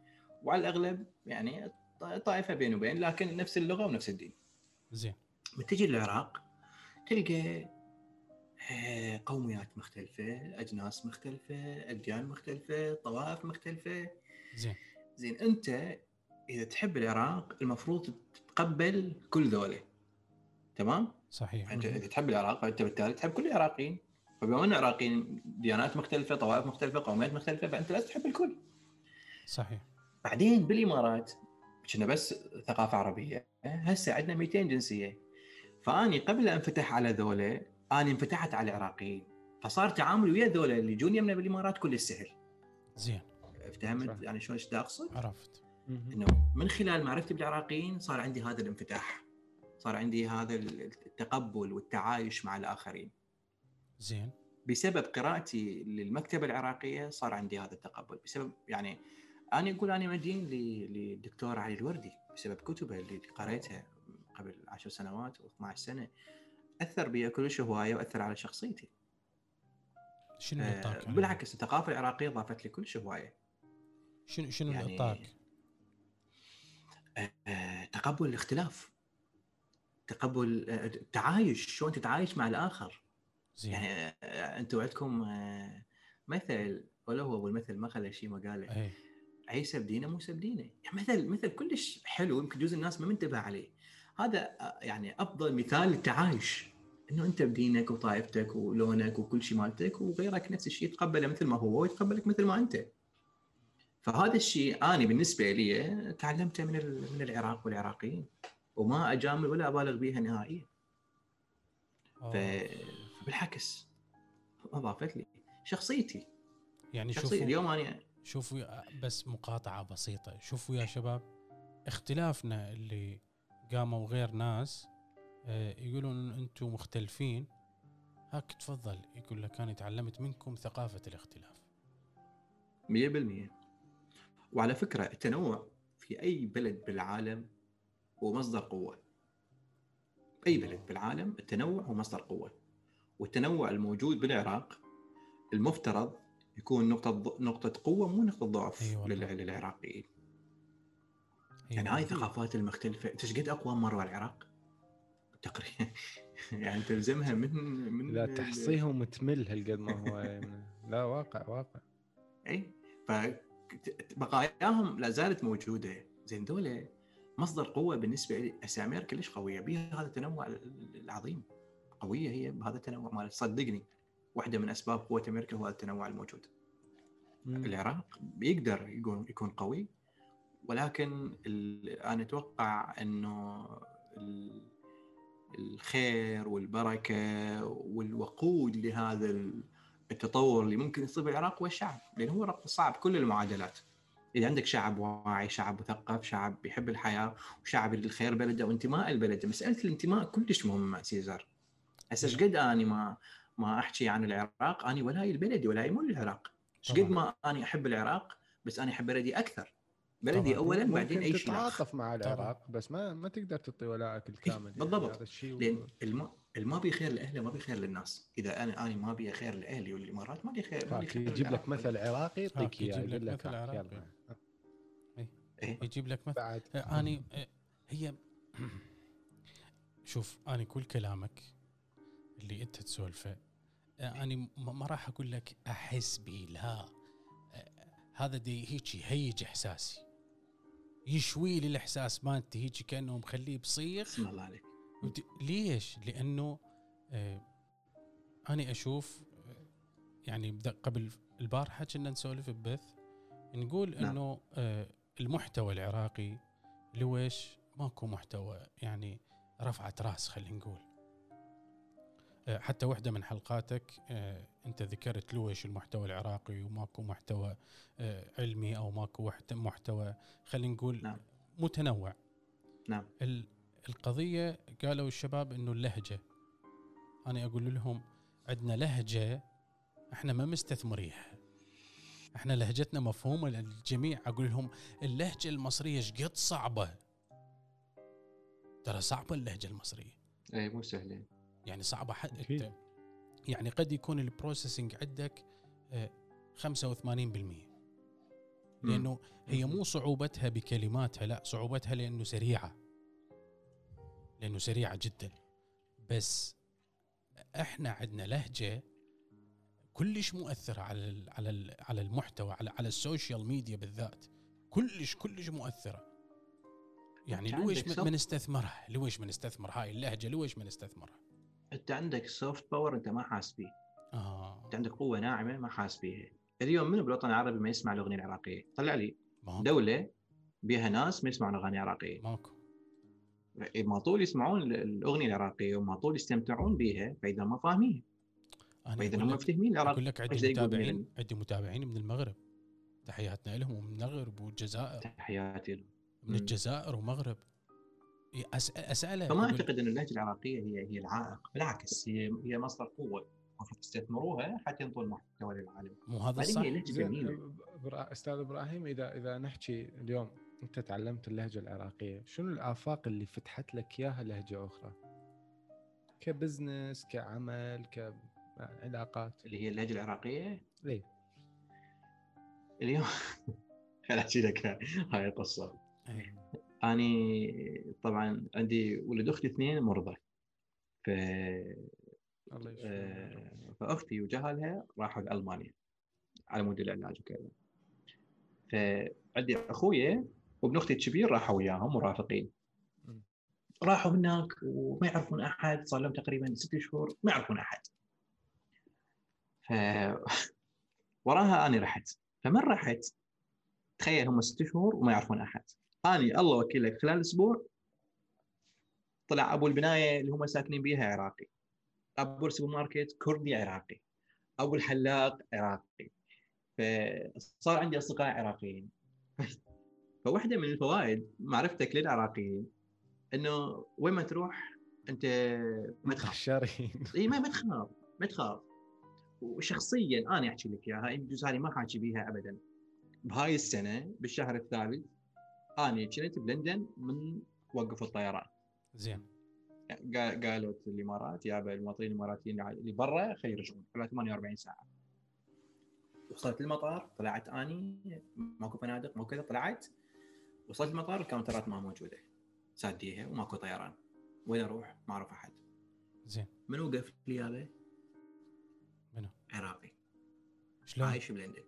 وعلى الأغلب يعني طائفة بين وبين لكن نفس اللغة ونفس الدين زين لما تجي للعراق تلقى آه، قوميات مختلفة، أجناس مختلفة، أديان مختلفة، طوائف مختلفة، زين زين أنت إذا تحب العراق المفروض تتقبل كل ذولا. تمام؟ صحيح أنت إذا تحب العراق فأنت بالتالي تحب كل العراقيين. فبما أن العراقيين ديانات مختلفة، طوائف مختلفة، قوميات مختلفة، فأنت لازم تحب الكل. صحيح بعدين بالإمارات كنا بس ثقافة عربية. هسه عندنا 200 جنسية. فأني قبل أن انفتح على ذولا أني انفتحت على العراقيين. فصار تعامل ويا ذولا اللي جون يمنا بالإمارات كل سهل زين. افتهمت؟ صح. يعني شلون إيش أقصد؟ عرفت. إنه من خلال معرفتي بالعراقيين صار عندي هذا الانفتاح. صار عندي هذا التقبل والتعايش مع الآخرين. زين. بسبب قراءتي للمكتبة العراقية صار عندي هذا التقبل. بسبب يعني أنا أقول أنا مدين للدكتور علي الوردي بسبب كتبه اللي قريتها قبل عشر سنوات أو 12 سنة. أثر بي كلش هوايه وأثر على شخصيتي. شنو آه يعني؟ بالعكس الثقافة العراقية ضافت لي كلش هوايه شنو شنو يعني اعطاك؟ آه تقبل الاختلاف. تقبل آه، التعايش شلون تتعايش مع الآخر. زين. يعني آه، أنتم عندكم آه، مثل ولا هو أبو المثل ما خلى شيء ما قاله. أي عيسى بدينه موسى بدينه يعني مثل مثل كلش حلو يمكن جزء الناس ما منتبه عليه. هذا آه، يعني أفضل مثال للتعايش. إنه أنت بدينك وطائفتك ولونك وكل شيء مالتك وغيرك نفس الشيء يتقبله مثل ما هو ويتقبلك مثل ما أنت. فهذا الشيء أنا بالنسبة لي تعلمته من من العراق والعراقيين. وما أجامل ولا أبالغ بها نهائيا. آه. ف- بالعكس اضافت لي شخصيتي. يعني شخصيتي اليوم أنا شوفوا بس مقاطعة بسيطة. شوفوا يا شباب اختلافنا اللي قاموا غير ناس آه، يقولون إن أنتم مختلفين. هاك تفضل يقول لك أنا تعلمت منكم ثقافة الاختلاف. 100% وعلى فكرة التنوع في أي بلد بالعالم هو مصدر قوة. أي بلد بالعالم التنوع هو مصدر قوة. والتنوع الموجود بالعراق المفترض يكون نقطة نقطة قوة مو نقطة ضعف أي والله. لل- للعراقيين. يعني هاي. الثقافات المختلفة. أنت إيش قد اقوام مروا العراق؟ تقريبا يعني تلزمها من من لا تحصيهم تمل هالقد ما هو لا واقع واقع. إي فبقاياهم لا زالت موجودة. زين دولة مصدر قوة بالنسبة لي أمريكا كلش قوية؟ بها هذا التنوع العظيم. قوية هي بهذا التنوع. مال صدقني. واحدة من أسباب قوة أمريكا هو التنوع الموجود. مم. العراق بيقدر يكون يكون قوي ولكن أنا أتوقع إنه ال- الخير والبركة والوقود لهذا ال- التطور اللي ممكن يصير بالعراق هو الشعب لأن هو ربط صعب كل المعادلات. إذا عندك شعب واعي شعب مثقف شعب يحب الحياة وشعب الخير بلده وانتماء البلد مسألة الانتماء كلش مهمه سيزار هسه إيش قد اني ما ما أحكي عن العراق أني ولاي البلدي ولاي مو العراق إيش قد طبعاً. ما أني أحب العراق بس أنا أحب بلدي أكثر بلدي طبعاً. اولا بعدين أي شيء. تتعاطف مع العراق بس ما ما تقدر تعطي ولائك الكامل يعني بالضبط. هذا الشيء لأن الما الما بي خير لأهله ما بي خير للناس إذا أنا أنا ما بي خير لأهلي والإمارات ما بي خير ما بي خير يجيب لك للعراق. مثل عراقي يعطيك يجيب اياه لك يقول لك مثل عراقي. يلا. إيه؟ يجيب لك مثل بعد أني هي شوف أني كل كلامك اللي أنت تسولفه اني ما راح أقول لك أحس به لا. هذا دي هيك يهيج إحساسي. يشوي لي الإحساس مالتي هيك كأنه مخليه بصيخ. الله عليك. ليش؟ لأنه آه أنا أشوف يعني قبل البارحة كنا نسولف ببث نقول نعم. إنه آه المحتوى العراقي لويش؟ ماكو محتوى يعني رفعت رأس خلينا نقول. حتى واحدة من حلقاتك آه أنت ذكرت لويش المحتوى العراقي وماكو محتوى آه علمي أو ماكو محتوى. خلينا نقول نعم. متنوع. نعم. ال- القضية قالوا الشباب إنه اللهجة. أنا أقول لهم عندنا لهجة إحنا ما مستثمريها. إحنا لهجتنا مفهومة للجميع. أقول لهم اللهجة المصرية إيش قد صعبة؟ ترى صعبة اللهجة المصرية. اي مو سهلين يعني صعبة حتى أكيد. يعني قد يكون ال processing عندك آه، 85% لأنه هي مو صعوبتها بكلماتها لا صعوبتها لأنه سريعة. لأنه سريعة جدا. بس إحنا عندنا لهجة كلش مؤثرة على على على المحتوى على على ال social media بالذات. كلش كلش مؤثرة. يعني لويش ما نستثمرها لويش ما نستثمر هاي اللهجة؟ لويش ما نستثمرها انت عندك soft power انت ما حاس فيه. انت عندك قوة ناعمة ما حاس فيها. اليوم من بالوطن العربي ما يسمع الأغنية العراقية؟ طلع لي. ماكو. دولة بها ناس ما يسمعون اغاني عراقيه ماكو. ما طول يسمعون ال- الأغنية العراقية وما طول يستمتعون بها فإذا ما فاهمين. فإذا هم مفتهمين العراق أقول لك عندي متابعين عندي متابعين من المغرب. تحياتنا لهم ومن المغرب والجزائر. تحياتي لهم. من. الجزائر ومغرب. أسأله فما أقول- أعتقد إن اللهجه العراقية هي هي العائق بالعكس هي هي مصدر قوة. المفروض تستثمروها حتى ينطوا المحتوى للعالم. مو هذا جميلة. برا- أستاذ إبراهيم إذا إذا نحكي اليوم أنت تعلمت اللهجة العراقية شنو الآفاق اللي فتحت لك إياها لهجة أخرى؟ كبزنس كعمل كعلاقات. اللي هي اللهجة العراقية؟ ليه اليوم خل احكي لك هاي القصة. إيه. أني طبعا عندي ولد أختي اثنين مرضى. ف الله آه، فأختي وجهلها راحوا لألمانيا على مود العلاج وكذا. فعندي أخويا وابن أختي الكبير راحوا وياهم مرافقين. راحوا هناك وما يعرفون أحد صار لهم تقريبا ست شهور ما يعرفون أحد. ف وراها أني رحت. فمن رحت؟ تخيل هم ست شهور وما يعرفون أحد. أني الله وكيلك خلال أسبوع طلع أبو البناية اللي هم ساكنين بيها عراقي. أبو السوبر ماركت كردي عراقي. أبو الحلاق عراقي. فصار عندي أصدقاء عراقيين. فواحده من الفوائد معرفتك للعراقيين إنه وين ما تروح أنت ما تخاف. إي ما ما تخاف. ما تخاف. وشخصيا أنا أحكي لك إياها يجوز هذه ما حاكي بيها ابدا. بهاي السنة بالشهر الثالث آني كنت بلندن من وقفوا الطيران. زين. قا- قالت الإمارات يا المواطنين الإماراتيين اللي برا خلي يرجعون على 48 ساعة. وصلت المطار طلعت آني ماكو فنادق ماكو كذا طلعت. وصلت المطار الكاونترات ما موجودة. ساديها وماكو طيران. وين أروح؟ ما أعرف أحد. زين. من وقف لي يابا؟ منو؟ عراقي. شلون؟ عايش بلندن.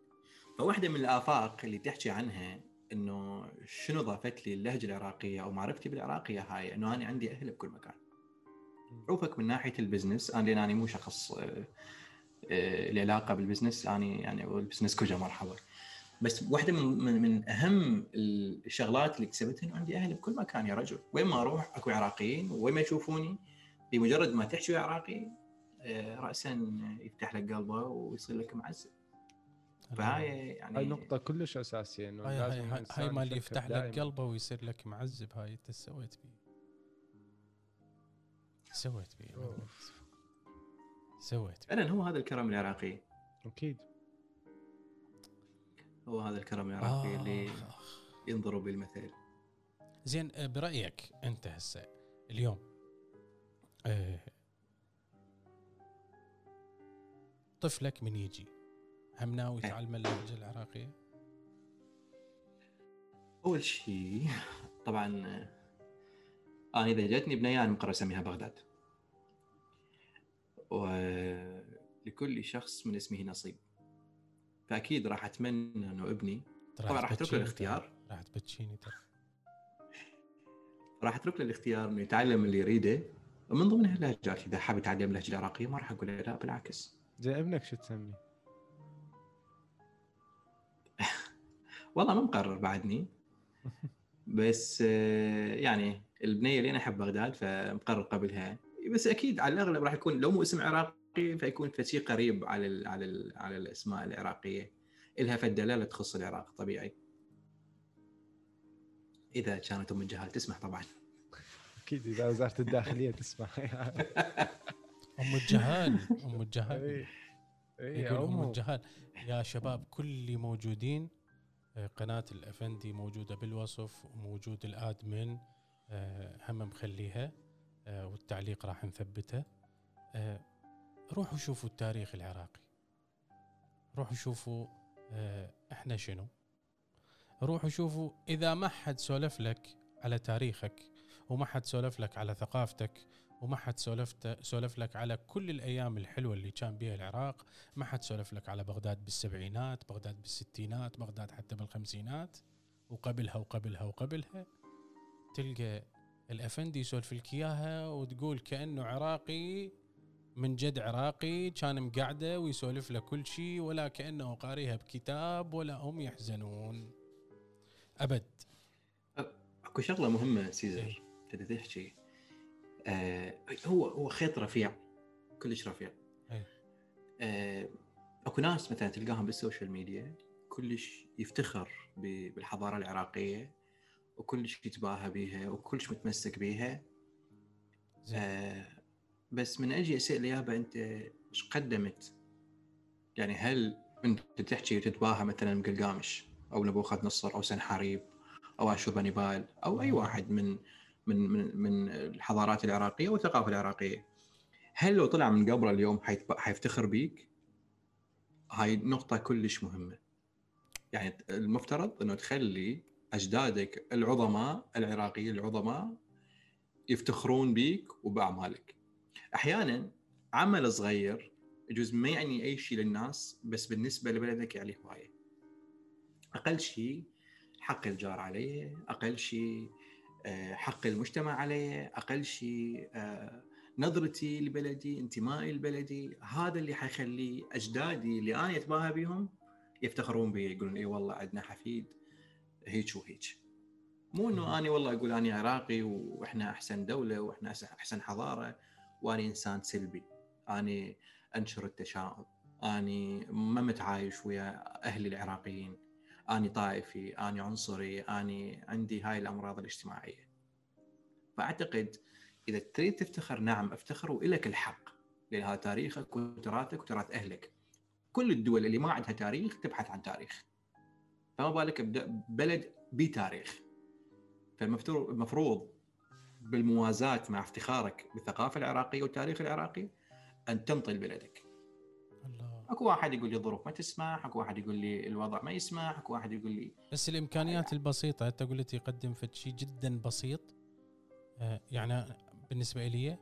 فواحدة من الآفاق اللي تحكي عنها إنه شنو ضافت لي اللهجة العراقية أو معرفتي بالعراقية هاي؟ إنه أنا عندي أهل بكل مكان. عوفك من ناحية ال business. أنا لأن أنا مو شخص آه، آه، علاقة بال business. أنا يعني ال business كوجا مرحبا. بس واحدة من من, من أهم الشغلات اللي كسبتها إنه عندي أهل بكل مكان يا رجل. وين ما أروح أكو عراقيين. وين ما يشوفوني بمجرد ما تحكي عراقي آه، راسا يفتح لك قلبه ويصير لك معزب. فهاي يعني هاي نقطة كلش أساسية إنه هاي لازم هاي, هاي, الإنسان هاي ما اللي يفكر يفتح لك. قلبه ويصير لك معزب هاي أنت سويت بيه. سويت بيه. سويت فعلا هو هذا الكرم العراقي. أكيد. هو هذا الكرم العراقي اللي آخ. ينضرب بالمثل. زين آه، برأيك أنت هسه اليوم آه، طفلك من يجي هم ناوي إيه. يتعلم اللهجة العراقية أول شيء طبعا أنا إذا جتني بنية أنا مقرر أسميها بغداد ولكل شخص من اسمه نصيب فأكيد راح أتمنى إنه ابني طبعاً راح أترك له الاختيار. راح تبتشيني ترى راح أترك له الاختيار إنه يتعلم اللي يريده ومن ضمنها اللهجات إذا حاب يتعلم اللهجة العراقية ما راح أقول له لا بالعكس زين ابنك شو تسميه؟ والله ما مقرر بعدني. بس آه، يعني البنية اللي أنا أحب بغداد فمقرر قبلها. بس أكيد على الأغلب راح يكون لو مو اسم عراقي فيكون شيء قريب على ال على ال على الأسماء العراقية. إلها فالدلاله تخص العراق طبيعي. إذا كانت أم الجهال تسمح طبعا. أكيد إذا وزارة الداخلية تسمع أم الجهال أم الجهال. إي إي يقول أم الجهال يا شباب كل اللي موجودين قناة الأفندي موجودة بالوصف وموجود الآدمن آه، هم مخليها آه، والتعليق راح نثبته. آه، روحوا شوفوا التاريخ العراقي. روحوا شوفوا إحنا شنو. روحوا شوفوا إذا ما حد سولف لك على تاريخك وما حد سولف لك على ثقافتك وما حد سولفت سولف لك على كل الأيام الحلوة اللي كان بها العراق. ما حد سولف لك على بغداد بالسبعينات بغداد بالستينات بغداد حتى بالخمسينات. وقبلها وقبلها وقبلها تلقى الأفندي يسولف لك إياها وتقول كأنه عراقي من جد عراقي كان مقعده ويسولف له كل شيء ولا كأنه قاريها بكتاب ولا هم يحزنون. أبد. أكو شغلة مهمة إيه. سيزر تبي تحكي؟ آه هو هو خيط رفيع كلش رفيع. آه أكو ناس مثلا تلقاهم بال social media كلش يفتخر بالحضارة العراقية وكلش يتباهى بيها وكلش متمسك بيها آه بس من أجي أسأل يابا أنت إيش قدمت؟ يعني هل أنت تحكي وتتباهى مثلا بقلقامش أو نبوخذ نصر أو سنحاريب أو اشوربانيبال أو أي واحد من من من من الحضارات العراقية والثقافة العراقية هل لو طلع من قبره اليوم حيفتخر بيك؟ هاي نقطة كلش مهمة يعني المفترض إنه تخلي أجدادك العظماء العراقيين العظماء يفتخرون بيك وبأعمالك. أحيانا عمل صغير يجوز ما يعني أي شيء للناس بس بالنسبة لبلدك يعني هواية. أقل شيء حق الجار عليه، أقل شيء حق المجتمع عليه، أقل شيء آه، نظرتي لبلدي، انتمائي لبلدي، هذا اللي حيخلي أجدادي اللي أنا أتباهى بهم يفتخرون بي يقولون إي والله عندنا حفيد هيك وهيك. مو إنه أنا والله أقول أنا عراقي وإحنا أحسن دولة وإحنا أحسن- أحسن حضارة وأني إنسان سلبي. أني أنشر التشاؤم. أني ما متعايش ويا أهلي العراقيين. آني طائفي آني عنصري آني عندي هاي الأمراض الاجتماعية. فأعتقد إذا تريد تفتخر نعم افتخر وإلك الحق. لأن هذا تاريخك وتراثك وتراث أهلك. كل الدول اللي ما عندها تاريخ تبحث عن تاريخ. فما بالك بلد بتاريخ. فالمفترض المفروض بالموازاة مع افتخارك بالثقافة العراقية والتاريخ العراقي أن تنطي بلدك. الله اكو واحد يقول لي الظروف ما تسمح اكو واحد يقول لي الوضع ما يسمح اكو واحد يقول لي بس الإمكانيات البسيطة انت قلت يقدم فد شيء جدا بسيط آه، يعني بالنسبة لي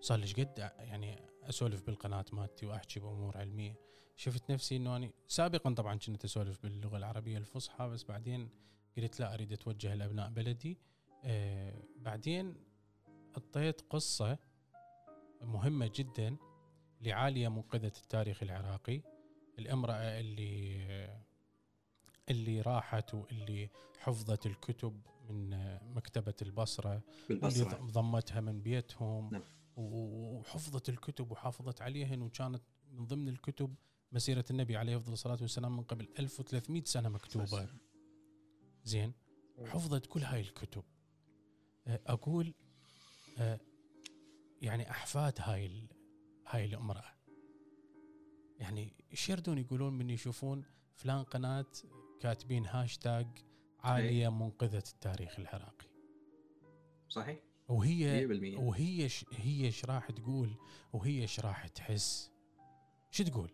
صار لي قد؟ يعني أسولف بالقناة مالتي وأحكي بأمور علمية. شفت نفسي إنه اني سابقا طبعا كنت أسولف باللغة العربية الفصحى بس بعدين قلت لا أريد أتوجه لأبناء بلدي. آه بعدين أعطيت قصة مهمة جدا. لعالية منقذة التاريخ العراقي. الامرأة اللي اللي راحت واللي حفظت الكتب من مكتبة البصرة واللي بالبصره ضمتها من بيتهم. نعم. وحفظت الكتب وحافظت عليهن وكانت من ضمن الكتب مسيرة النبي عليه أفضل الصلاة والسلام من قبل 1300 سنة مكتوبة. زين. حفظت كل هاي الكتب. أقول يعني أحفاد هاي هاي الامرأة. يعني إيش يردون يقولون من يشوفون فلان قناة كاتبين هاشتاج عالية منقذة التاريخ العراقي؟ صحيح. وهي 100% وهي ش... هي إيش راح تقول وهي إيش راح تحس؟ شو تقول؟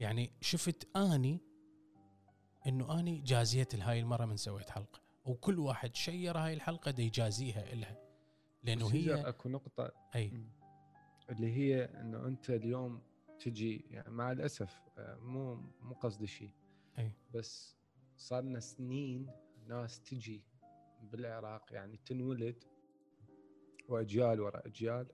يعني شفت آني إنه آني جازيت لهاي المره من سويت حلقة وكل واحد share هاي الحلقة دا يجازيها إلها لأنه هي أكو نقطة. أي. اللي هي إنه أنت اليوم تجي يعني مع الأسف آه، مو مو قصدي شيء. بس صار لنا سنين ناس تجي بالعراق يعني تنولد وأجيال ورا أجيال.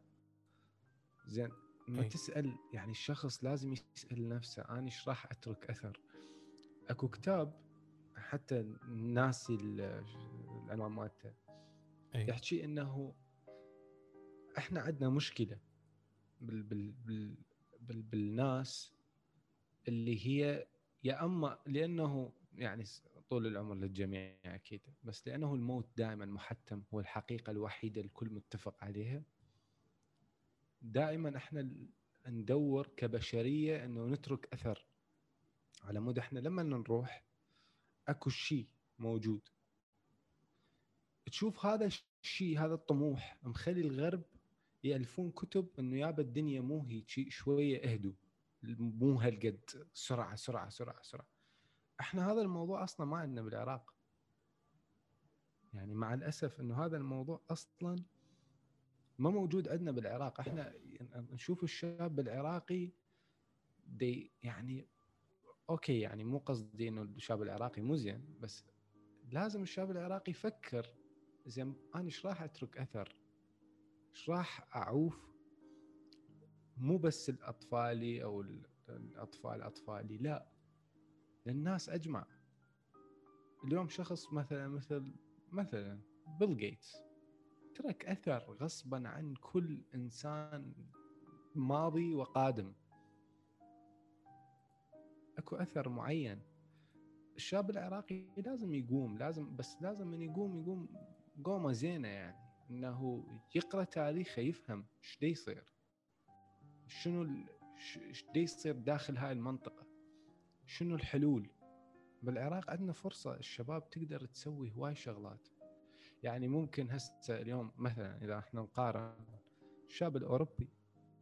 زين ما أي. تسأل يعني الشخص لازم يسأل نفسه أنا إيش راح أترك أثر؟ أكو كتاب حتى ناسي ال- العنوان مالته يحكي إنه إحنا عندنا مشكلة. بال بال بال بال بالناس اللي هي يا أما لأنه يعني طول العمر للجميع أكيد بس لأنه الموت دائما محتم هو الحقيقة الوحيده الكل متفق عليها. دائما إحنا ندور كبشرية إنه نترك أثر. على مود إحنا لما نروح أكو شيء موجود. تشوف هذا الشيء هذا الطموح مخلي الغرب يألفون كتب إنه يابا الدنيا مو هيك شوية اهدوا. مو هالقد. سرعة سرعة سرعة سرعة. إحنا هذا الموضوع أصلا ما عندنا بالعراق. يعني مع الأسف إنه هذا الموضوع أصلا ما موجود عندنا بالعراق. إحنا نشوف الشاب العراقي دي يعني أوكي يعني مو قصدي إنه الشاب العراقي مو زين بس لازم الشاب العراقي يفكر زين أنا إيش راح أترك أثر؟ راح أعوف؟ مو بس الأطفالي أو ال- الأطفال أطفالي لا للناس أجمع. اليوم شخص مثلا مثل مثلا بيل جيتس ترك أثر غصبا عن كل إنسان ماضي وقادم. أكو أثر معين. الشاب العراقي لازم يقوم لازم بس لازم من يقوم يقوم قومة زينة يعني. إنه يقرأ تاريخه يفهم إيش دا يصير. شنو إيش دا يصير داخل هاي المنطقة؟ شنو الحلول؟ بالعراق عندنا فرصة الشباب تقدر تسوي هواي شغلات. يعني ممكن هسه اليوم مثلا إذا إحنا نقارن الشاب الأوروبي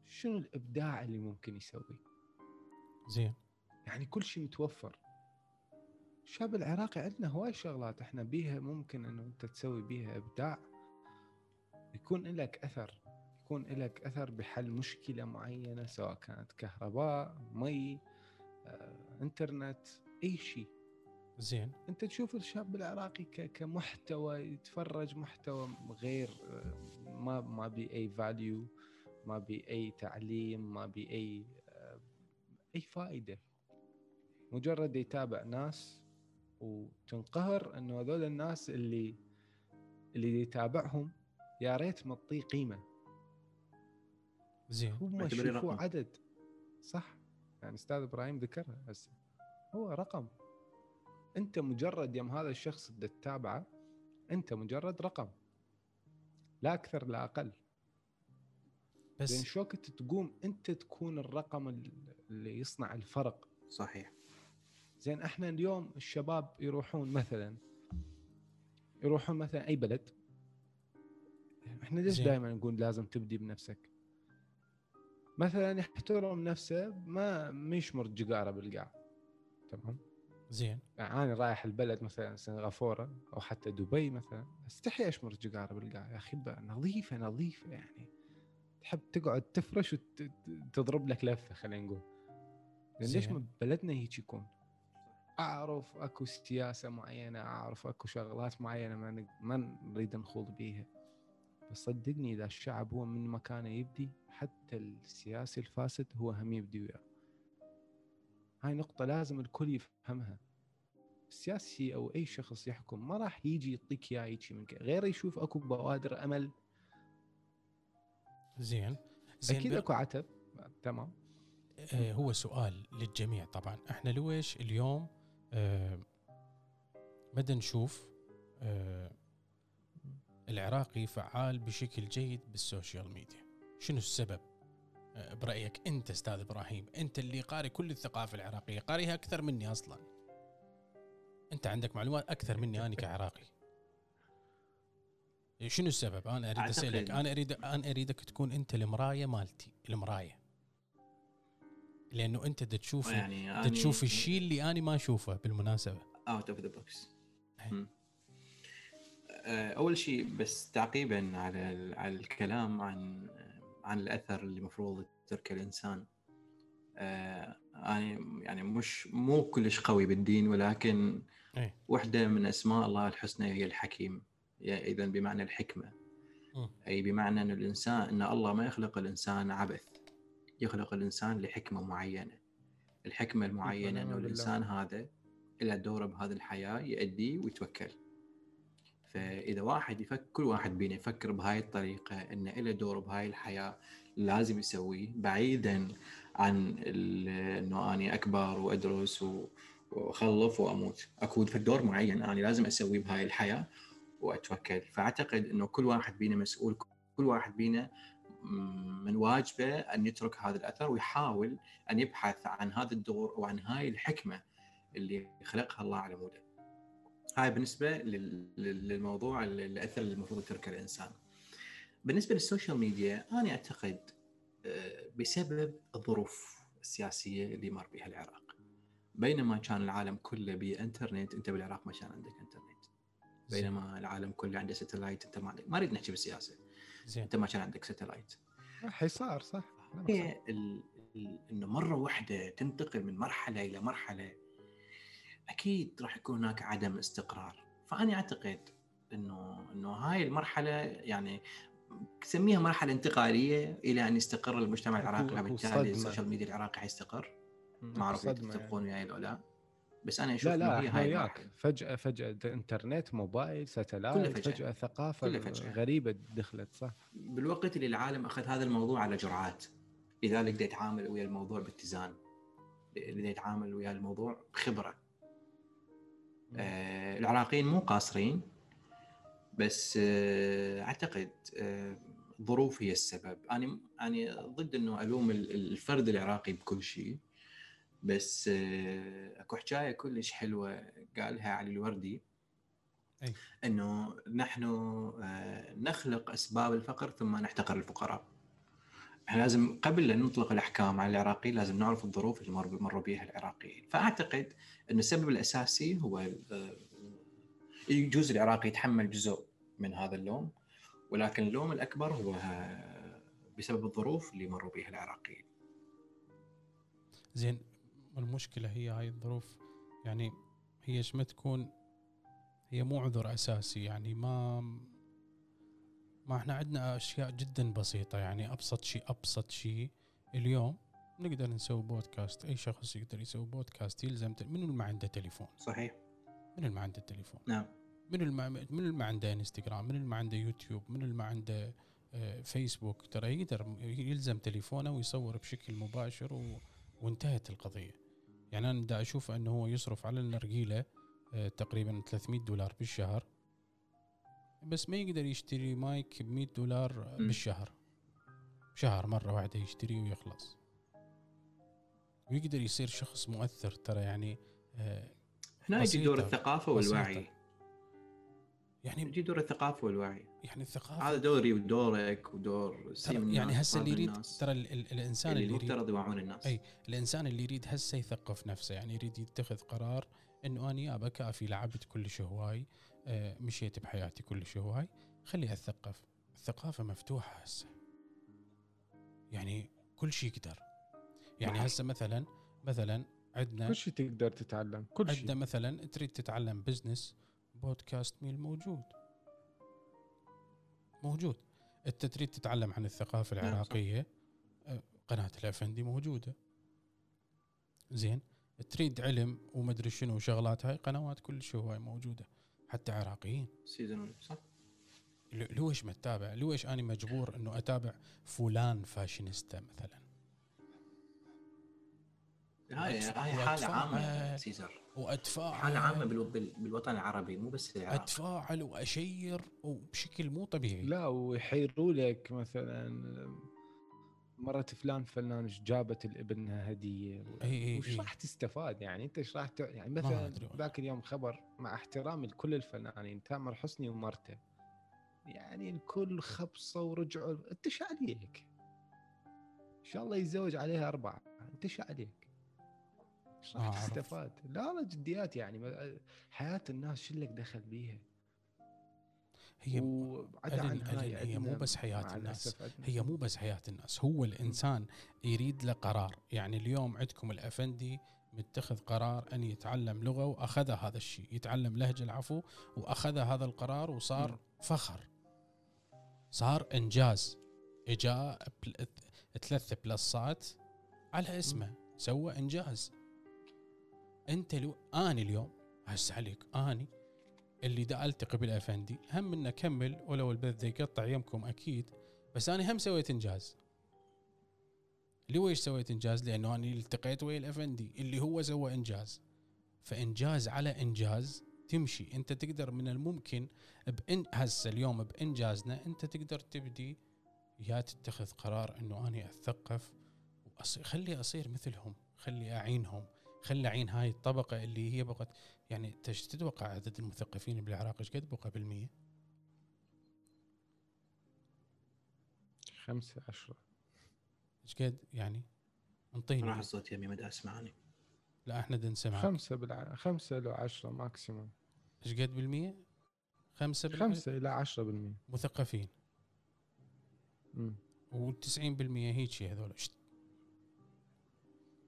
شنو الإبداع اللي ممكن يسوي؟ زين. يعني كل شيء متوفر. الشاب العراقي عندنا هواي شغلات إحنا بيها ممكن إنه أنت تسوي بيها إبداع. يكون لك أثر يكون لك أثر بحل مشكلة معينة سواء كانت كهرباء مي آه، إنترنت أي شيء. زين. أنت تشوف الشاب العراقي ك- كمحتوى يتفرج محتوى غير آه، ما ما بي أي value ما بي أي تعليم ما بي أي آه، أي فائدة. مجرد يتابع ناس وتنقهر إنه هذول الناس اللي اللي يتابعهم يا ريت معطيه قيمة. زين. هم رقم. عدد. صح. يعني أستاذ إبراهيم ذكرها هسه. هو رقم. أنت مجرد يوم هذا الشخص اللي تتابعه أنت مجرد رقم. لا أكثر لا أقل. لأن بس شو وقت تقوم أنت تكون الرقم اللي يصنع الفرق؟ صحيح. زين إحنا اليوم الشباب يروحون مثلا يروحون مثلا أي بلد. إحنا ليش. دائما نقول لازم تبدي بنفسك؟ مثلا يحترم نفسه ما ما يشمر جقاره بالقاع. تمام؟ زين. يعني أنا رايح البلد مثلا سنغافورة أو حتى دبي مثلا أستحي أشمر جقاره بالقاع. يا أخي نظيفة نظيفة يعني. تحب تقعد تفرش وتضرب لك لفة خلينا نقول. ليش. ما بلدنا هيك يكون؟ أعرف أكو سياسة معينة أعرف أكو شغلات معينة ما ما نريد نخوض بيها. بس صدقني إذا الشعب هو من مكانه يبدي حتى السياسي الفاسد هو هم يبدي وياه. هاي نقطة لازم الكل يفهمها. السياسي أو أي شخص يحكم ما راح يجي يعطيك اياه هيجي من ك- غير يشوف أكو بوادر أمل. زين. زين أكيد بر- أكو عتب. تمام. آه، هو سؤال للجميع طبعا. إحنا لويش اليوم آه، بدنا نشوف آه، العراقي فعال بشكل جيد بال social media. شنو السبب؟ آه، برأيك أنت أستاذ إبراهيم أنت اللي قاري كل الثقافة العراقية قاريها أكثر مني أصلا. أنت عندك معلومات أكثر مني أنا كعراقي. شنو السبب؟ أنا أريد أعتقد- أسألك. أنا أريد أنا أريدك تكون أنت المراية مالتي المراية. لأنه أنت دا تشوف يعني تشوف الشيء اللي أنا ما أشوفه بالمناسبة. out of the box. أول شيء بس تعقيبا على على الكلام عن عن الأثر اللي المفروض يتركه الإنسان آه، أنا يعني مش مو كلش قوي بالدين ولكن أي. واحدة من أسماء الله الحسنى هي الحكيم اذا بمعنى الحكمة مم. أي بمعنى أن الإنسان أن الله ما يخلق الإنسان عبث يخلق الإنسان لحكمة معينة الحكمة المعينة أنه. الإنسان هذا له دوره بهذه الحياة يأدي ويتوكل فإذا واحد يفكر كل واحد بينا يفكر بهاي الطريقة إنه له دور بهاي الحياة لازم يسويه بعيدا عن إنه أني أكبر وأدرس وأخلف وأموت أكو دور معين أنا لازم أسويه بهاي الحياة واتوكل فأعتقد إنه كل واحد بينا مسؤول كل واحد بينا من واجبه أن يترك هذا الأثر ويحاول أن يبحث عن هذا الدور وعن هاي الحكمة اللي خلقها الله على موده. هاي بالنسبة لل- لل- للموضوع ال- الاثر اللي المفروض يتركه الانسان. بالنسبة لل social media أنا أعتقد آه، بسبب الظروف السياسية اللي مر بها العراق. بينما كان العالم كله بإنترنت أنت بالعراق ما كان عندك إنترنت. بينما العالم كله عنده satellite أنت ما عندك ما أريد نحكي بالسياسة زين أنت ما كان عندك satellite حصار صح. هي. إنه مرة واحدة تنتقل من مرحلة إلى مرحلة أكيد راح يكون هناك عدم استقرار. فانا أعتقد إنه إنه هاي المرحلة يعني سميها مرحلة انتقالية إلى أن يستقر المجتمع العراقي. وبالتالي. ال social media العراقي حيستقر. ما أعرف صدمة تتفقون وياي ولا لا. بس أنا أشوف لا لا هي هاي وياك. فجأة د- إنترنت موبايل ساتلايت فجأة. فجأة ثقافة كله فجأة. غريبة دخلت صح؟ بالوقت اللي العالم أخذ هذا الموضوع على جرعات. لذلك دا يتعامل ويا الموضوع باتزان. دا يتعامل ويا الموضوع بخبرة. آه العراقيين مو قاصرين بس آه أعتقد آه الظروف هي السبب. أنا أنا ضد إنه ألوم ال- الفرد العراقي بكل شيء بس آه أكو حكاية كلش حلوة قالها علي الوردي. أي. إنه نحن آه نخلق أسباب الفقر ثم نحتقر الفقراء. إحنا لازم قبل ان نطلق الأحكام على العراقيين لازم نعرف الظروف اللي مر مروا بها العراقيين. فأعتقد ان السبب الأساسي هو آه، يجوز العراقي يتحمل جزء من هذا اللوم ولكن اللوم الأكبر هو آه، بسبب الظروف اللي مروا بها العراقيين. زين المشكلة هي هاي الظروف يعني هي ما تكون هي مو عذر أساسي يعني ما ما إحنا عندنا أشياء جدا بسيطة يعني أبسط شيء أبسط شيء اليوم نقدر نسوي بودكاست. أي شخص يقدر يسوي بودكاست يلزم ت- منو اللي ما عنده تليفون. صحيح. اللي ما عنده تليفون. نعم. من اللي ما من اللي ما عنده إنستغرام من اللي ما عنده يوتيوب من اللي ما عنده آه، فيسبوك. ترى يقدر يلزم تليفونه ويصور بشكل مباشر و... وانتهت القضية. يعني أنا دا أشوف أنه هو يصرف على النرجيله آه، تقريبا 300 دولار بالشهر. بس ما يقدر يشتري مايك ب 100 دولار م. بالشهر شهر مرة واحدة يشتري ويخلص ويقدر يصير شخص مؤثر ترى يعني آه، هنا يجي دور. الثقافة بسيطة. والوعي يعني يجي دور الثقافة والوعي يعني الثقافة هذا دوري ودورك ودور يعني هسه اللي يريد ترى ال- ال- الإنسان اللي اللي يريد المفترض يوعون الناس أي الإنسان اللي يريد هسه يثقف نفسه يعني يريد يتخذ قرار إنه اني ابى كافي لعبت كلش هواي مشيت بحياتي كلش هواي. خلي اتثقف الثقافه مفتوحة هسه. يعني كل شيء يقدر. يعني صح. هسه مثلا مثلا عندنا كل شيء تقدر تتعلم. كل عندنا شيء مثلا تريد تتعلم business بودكاست ديل موجود. موجود. أنت تريد تتعلم عن الثقافة نعم،. العراقية آه، قناة الأفندي موجودة. زين. تريد علم ومدري شنو وشغلات هاي قنوات كلش هواي موجودة. حتى عراقيين. سيزر صح؟ لويش ما تتابع لويش اني مجبور إنه أتابع فلان فاشينيستا مثلا؟ هاي هاي حالة وأتفاعل. عامه سيزر. واتفاعل حالة عامة بالو- بال- بالوطن العربي مو بس العراق. أتفاعل وأشير وبشكل مو طبيعي. لا ويحيروا لك مثلا مرة فلان فلان جابت لابنها إي وش راح تستفاد يعني أنت إيش راح ت... يعني مثلا. ذاك اليوم خبر مع احترامي لكل الفنانين تامر حسني ومرته يعني الكل خبصه ورجعوا أنت إيش عليك؟ إن شاء الله يتزوج عليها أربعة أنت إيش عليك؟ إيش راح. تستفاد؟ لا لا جديات يعني حياة الناس شو لك دخل بيها؟ هي أدن- أدن هي مو بس حياة الناس. هي مو بس حياة الناس. هو الإنسان يريد له قرار. يعني اليوم عندكم الأفندي متخذ قرار أن يتعلم لغة وأخذ هذا الشيء. يتعلم لهجة العفو وأخذ هذا القرار وصار مم. فخر. صار إنجاز. إجا بل- ثلاث بلصات على اسمه. سوى إنجاز. أنت لو أنا اليوم هسه عليك أني اللي دا التقي بالافندي هم انه كمل ولو البث يقطع يمكم أكيد بس أنا هم سويت إنجاز. ليش سويت إنجاز؟ لأنه أنا التقيت ويا الافندي اللي هو سوى إنجاز. فإنجاز على إنجاز تمشي. أنت تقدر من الممكن بإن هسه اليوم بإنجازنا أنت تقدر تبدي يا تتخذ قرار إنه أنا اتثقف خلي أصير مثلهم خلي أعينهم. خلي اعين هاي الطبقة اللي هي بقت يعني انت إيش تتوقع عدد المثقفين بالعراق إيش قد؟ بقى بالمية؟ خمسة عشرة. إيش قد؟ يعني؟ انطيني. راح الصوت يمي مدى اسمعني. لا إحنا بدنا نسمعك. خمسة بالع... خمسة لو عشرة ماكسيموم إيش قد بالمية؟ خمسة بالمية خمسة إلى عشرة بالمية. مثقفين. مم. و90% هيك هذول.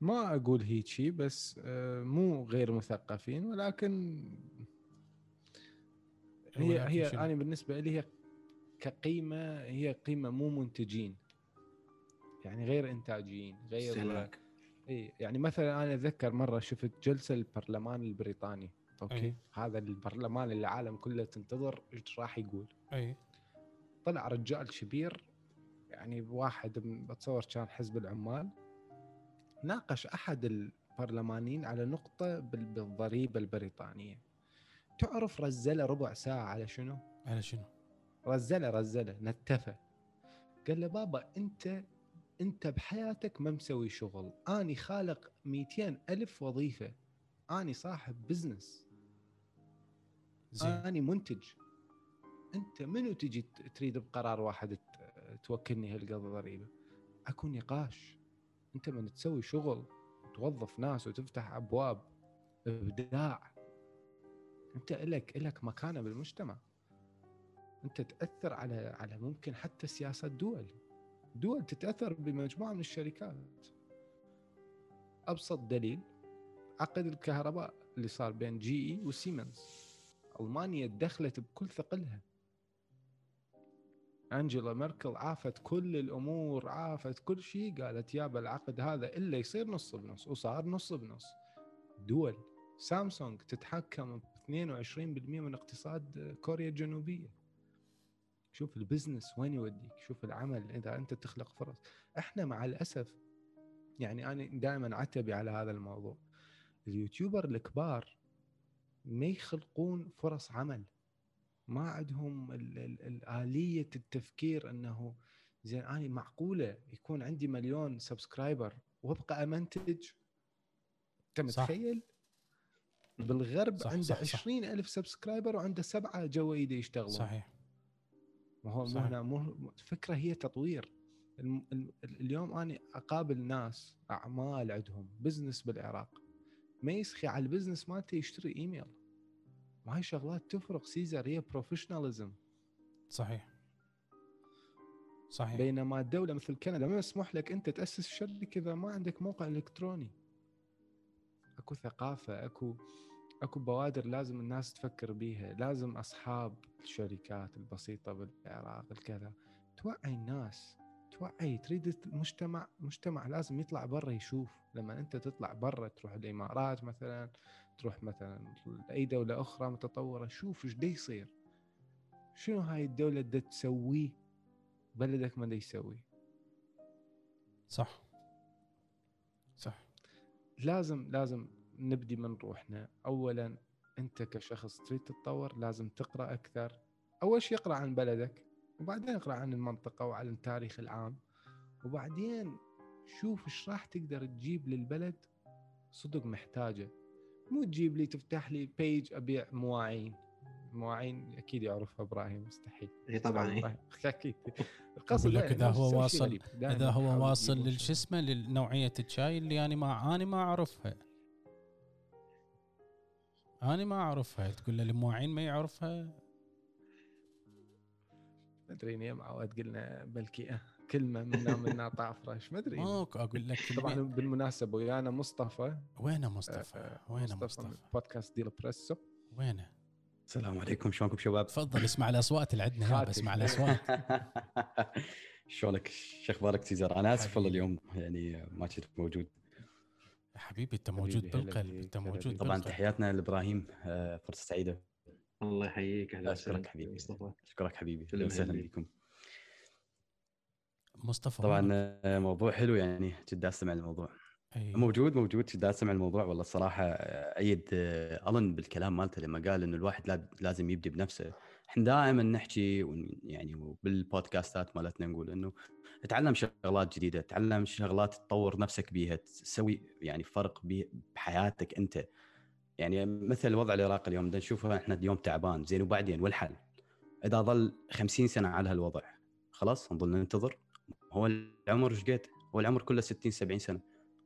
ما أقول هيك شيء بس آه، مو غير مثقفين ولكن هي هي؟ أنا بالنسبة لي هي كقيمة هي قيمة مو منتجين. يعني غير إنتاجيين غير استهلاك إي يعني مثلا أنا أتذكر مرة شفت جلسة البرلمان البريطاني أوكي؟ أي. هذا البرلمان اللي العالم كله تنتظر إيش راح يقول. أي. طلع رجال كبير يعني واحد بتصور كان حزب العمال ناقش أحد البرلمانيين على نقطة بال- بالضريبة البريطانية. تعرف رزلة ربع ساعة على شنو؟ على شنو؟ رزلة رزلة نتفة. قال له بابا أنت أنت بحياتك ما مسوي شغل. أني خالق 200 ألف وظيفة. أني صاحب بزنس. زين. أني منتج. أنت منو تجي تريد بقرار واحد توكلني هالقد ضريبة؟ اكو نقاش. أنت من تسوي شغل توظف ناس وتفتح أبواب إبداع أنت الك الك مكانة بالمجتمع. أنت تأثر على على ممكن حتى سياسات دول. دول تتأثر بمجموعة من الشركات. أبسط دليل عقد الكهرباء اللي صار بين جي اي وسيمنز ألمانيا دخلت بكل ثقلها. أنجيلا ميركل عافت كل الأمور عافت كل شيء قالت يابا العقد هذا إلا يصير نص بنص وصار نص بنص. دول سامسونج تتحكم ب 22% من اقتصاد كوريا الجنوبية. شوف ال business وين يوديك شوف العمل إذا أنت تخلق فرص. إحنا مع الأسف يعني أنا دائما عتبي على هذا الموضوع. ال YouTuber الكبار ما يخلقون فرص عمل. ما عندهم الآلية التفكير أنه زين أنا معقولة يكون عندي مليون subscriber وأبقى أمنتج أنت صح. متخيل؟ بالغرب صح، عنده صح، صح. 20 ألف subscriber وعنده سبعة جوا ايده يشتغلون صحيح ما هو صحيح. هنا مو الفكرة هي تطوير اليوم أنا أقابل ناس أعمال عندهم business بالعراق ما يسخي على ال business مالته يشتري ايميل وهاي شغلات تفرق سيزر هي professionalism صحيح. صحيح. بينما الدولة مثل كندا ما يسمح لك أنت تأسس شركة إذا ما عندك موقع إلكتروني. أكو ثقافة أكو أكو بوادر لازم الناس تفكر بيها لازم أصحاب الشركات البسيطة بالعراق الكذا. توعي الناس توعي تريد المجتمع المجتمع لازم يطلع برا يشوف. لما أنت تطلع برا تروح الإمارات مثلا تروح مثلا لأي دولة أخرى متطورة شوف إيش يصير. شنو هاي الدولة دا تسويه بلدك ما دا يسوي. صح. صح. لازم لازم نبدي من روحنا. اولا أنت كشخص تريد تتطور لازم تقرأ أكثر. أول شيء اقرأ عن بلدك وبعدين اقرأ عن المنطقة وعن التاريخ العام. وبعدين شوف إيش راح تقدر تجيب للبلد صدق محتاجه مو تجيب لي تفتح لي بيج أبيع مواعين. مواعين أكيد يعرفها إبراهيم مستحيل. إي طبعا أكيد. أقول لك إذا هو واصل- إذا هو واصل للش اسمه لنوعيه الشاي اللي أنا ما أنا ما أعرفها. أنا ما أعرفها. تقول له المواعين ما يعرفها؟ أدري يوم عواد قلنا بلكي كلمة منا منا طافره إيش ما أدري. ماكو أقول لك طبعا بالمناسبة ويانا مصطفى. وينه مصطفى آه، وينه مصطفى مصطفى. من بودكاست ديل بريسو. وينه السلام عليكم شلونكم شباب؟ تفضل اسمع الأصوات اللي عندنا. اسمع الأصوات. شلونك؟ شو أخبارك؟ سيزر؟ أنا اسف والله. اليوم يعني ما كنت موجود. يا حبيبي أنت موجود بالقلب أنت موجود. طبعا بالقلب. تحياتنا لإبراهيم آه، فرصة سعيدة. الله يحييك أهلا وسهلا. حبيبي. مصطفى. أشكرك حبيبي. أهلا وسهلا. بكم. مصطفى طبعا؟ آه، موضوع حلو يعني جدا استمع الموضوع. أي. موجود موجود جدا استمع الموضوع. والله الصراحة آه، أيد آه، الن بالكلام مالته لما قال إنه الواحد لا- لازم يبدي بنفسه. إحنا دائما نحكي يعني بالبودكاستات مالتنا نقول إنه تعلم شغلات جديدة تعلم شغلات تطور نفسك بيها تسوي يعني فرق بي- بحياتك أنت. يعني مثل الوضع العراقي اليوم بدنا نشوفه إحنا اليوم تعبان زين وبعدين والحل؟ إذا ظل 50 سنة على هالوضع خلاص نظل ننتظر. هو العمر إيش قد؟ هو العمر كله 60 70 سنة.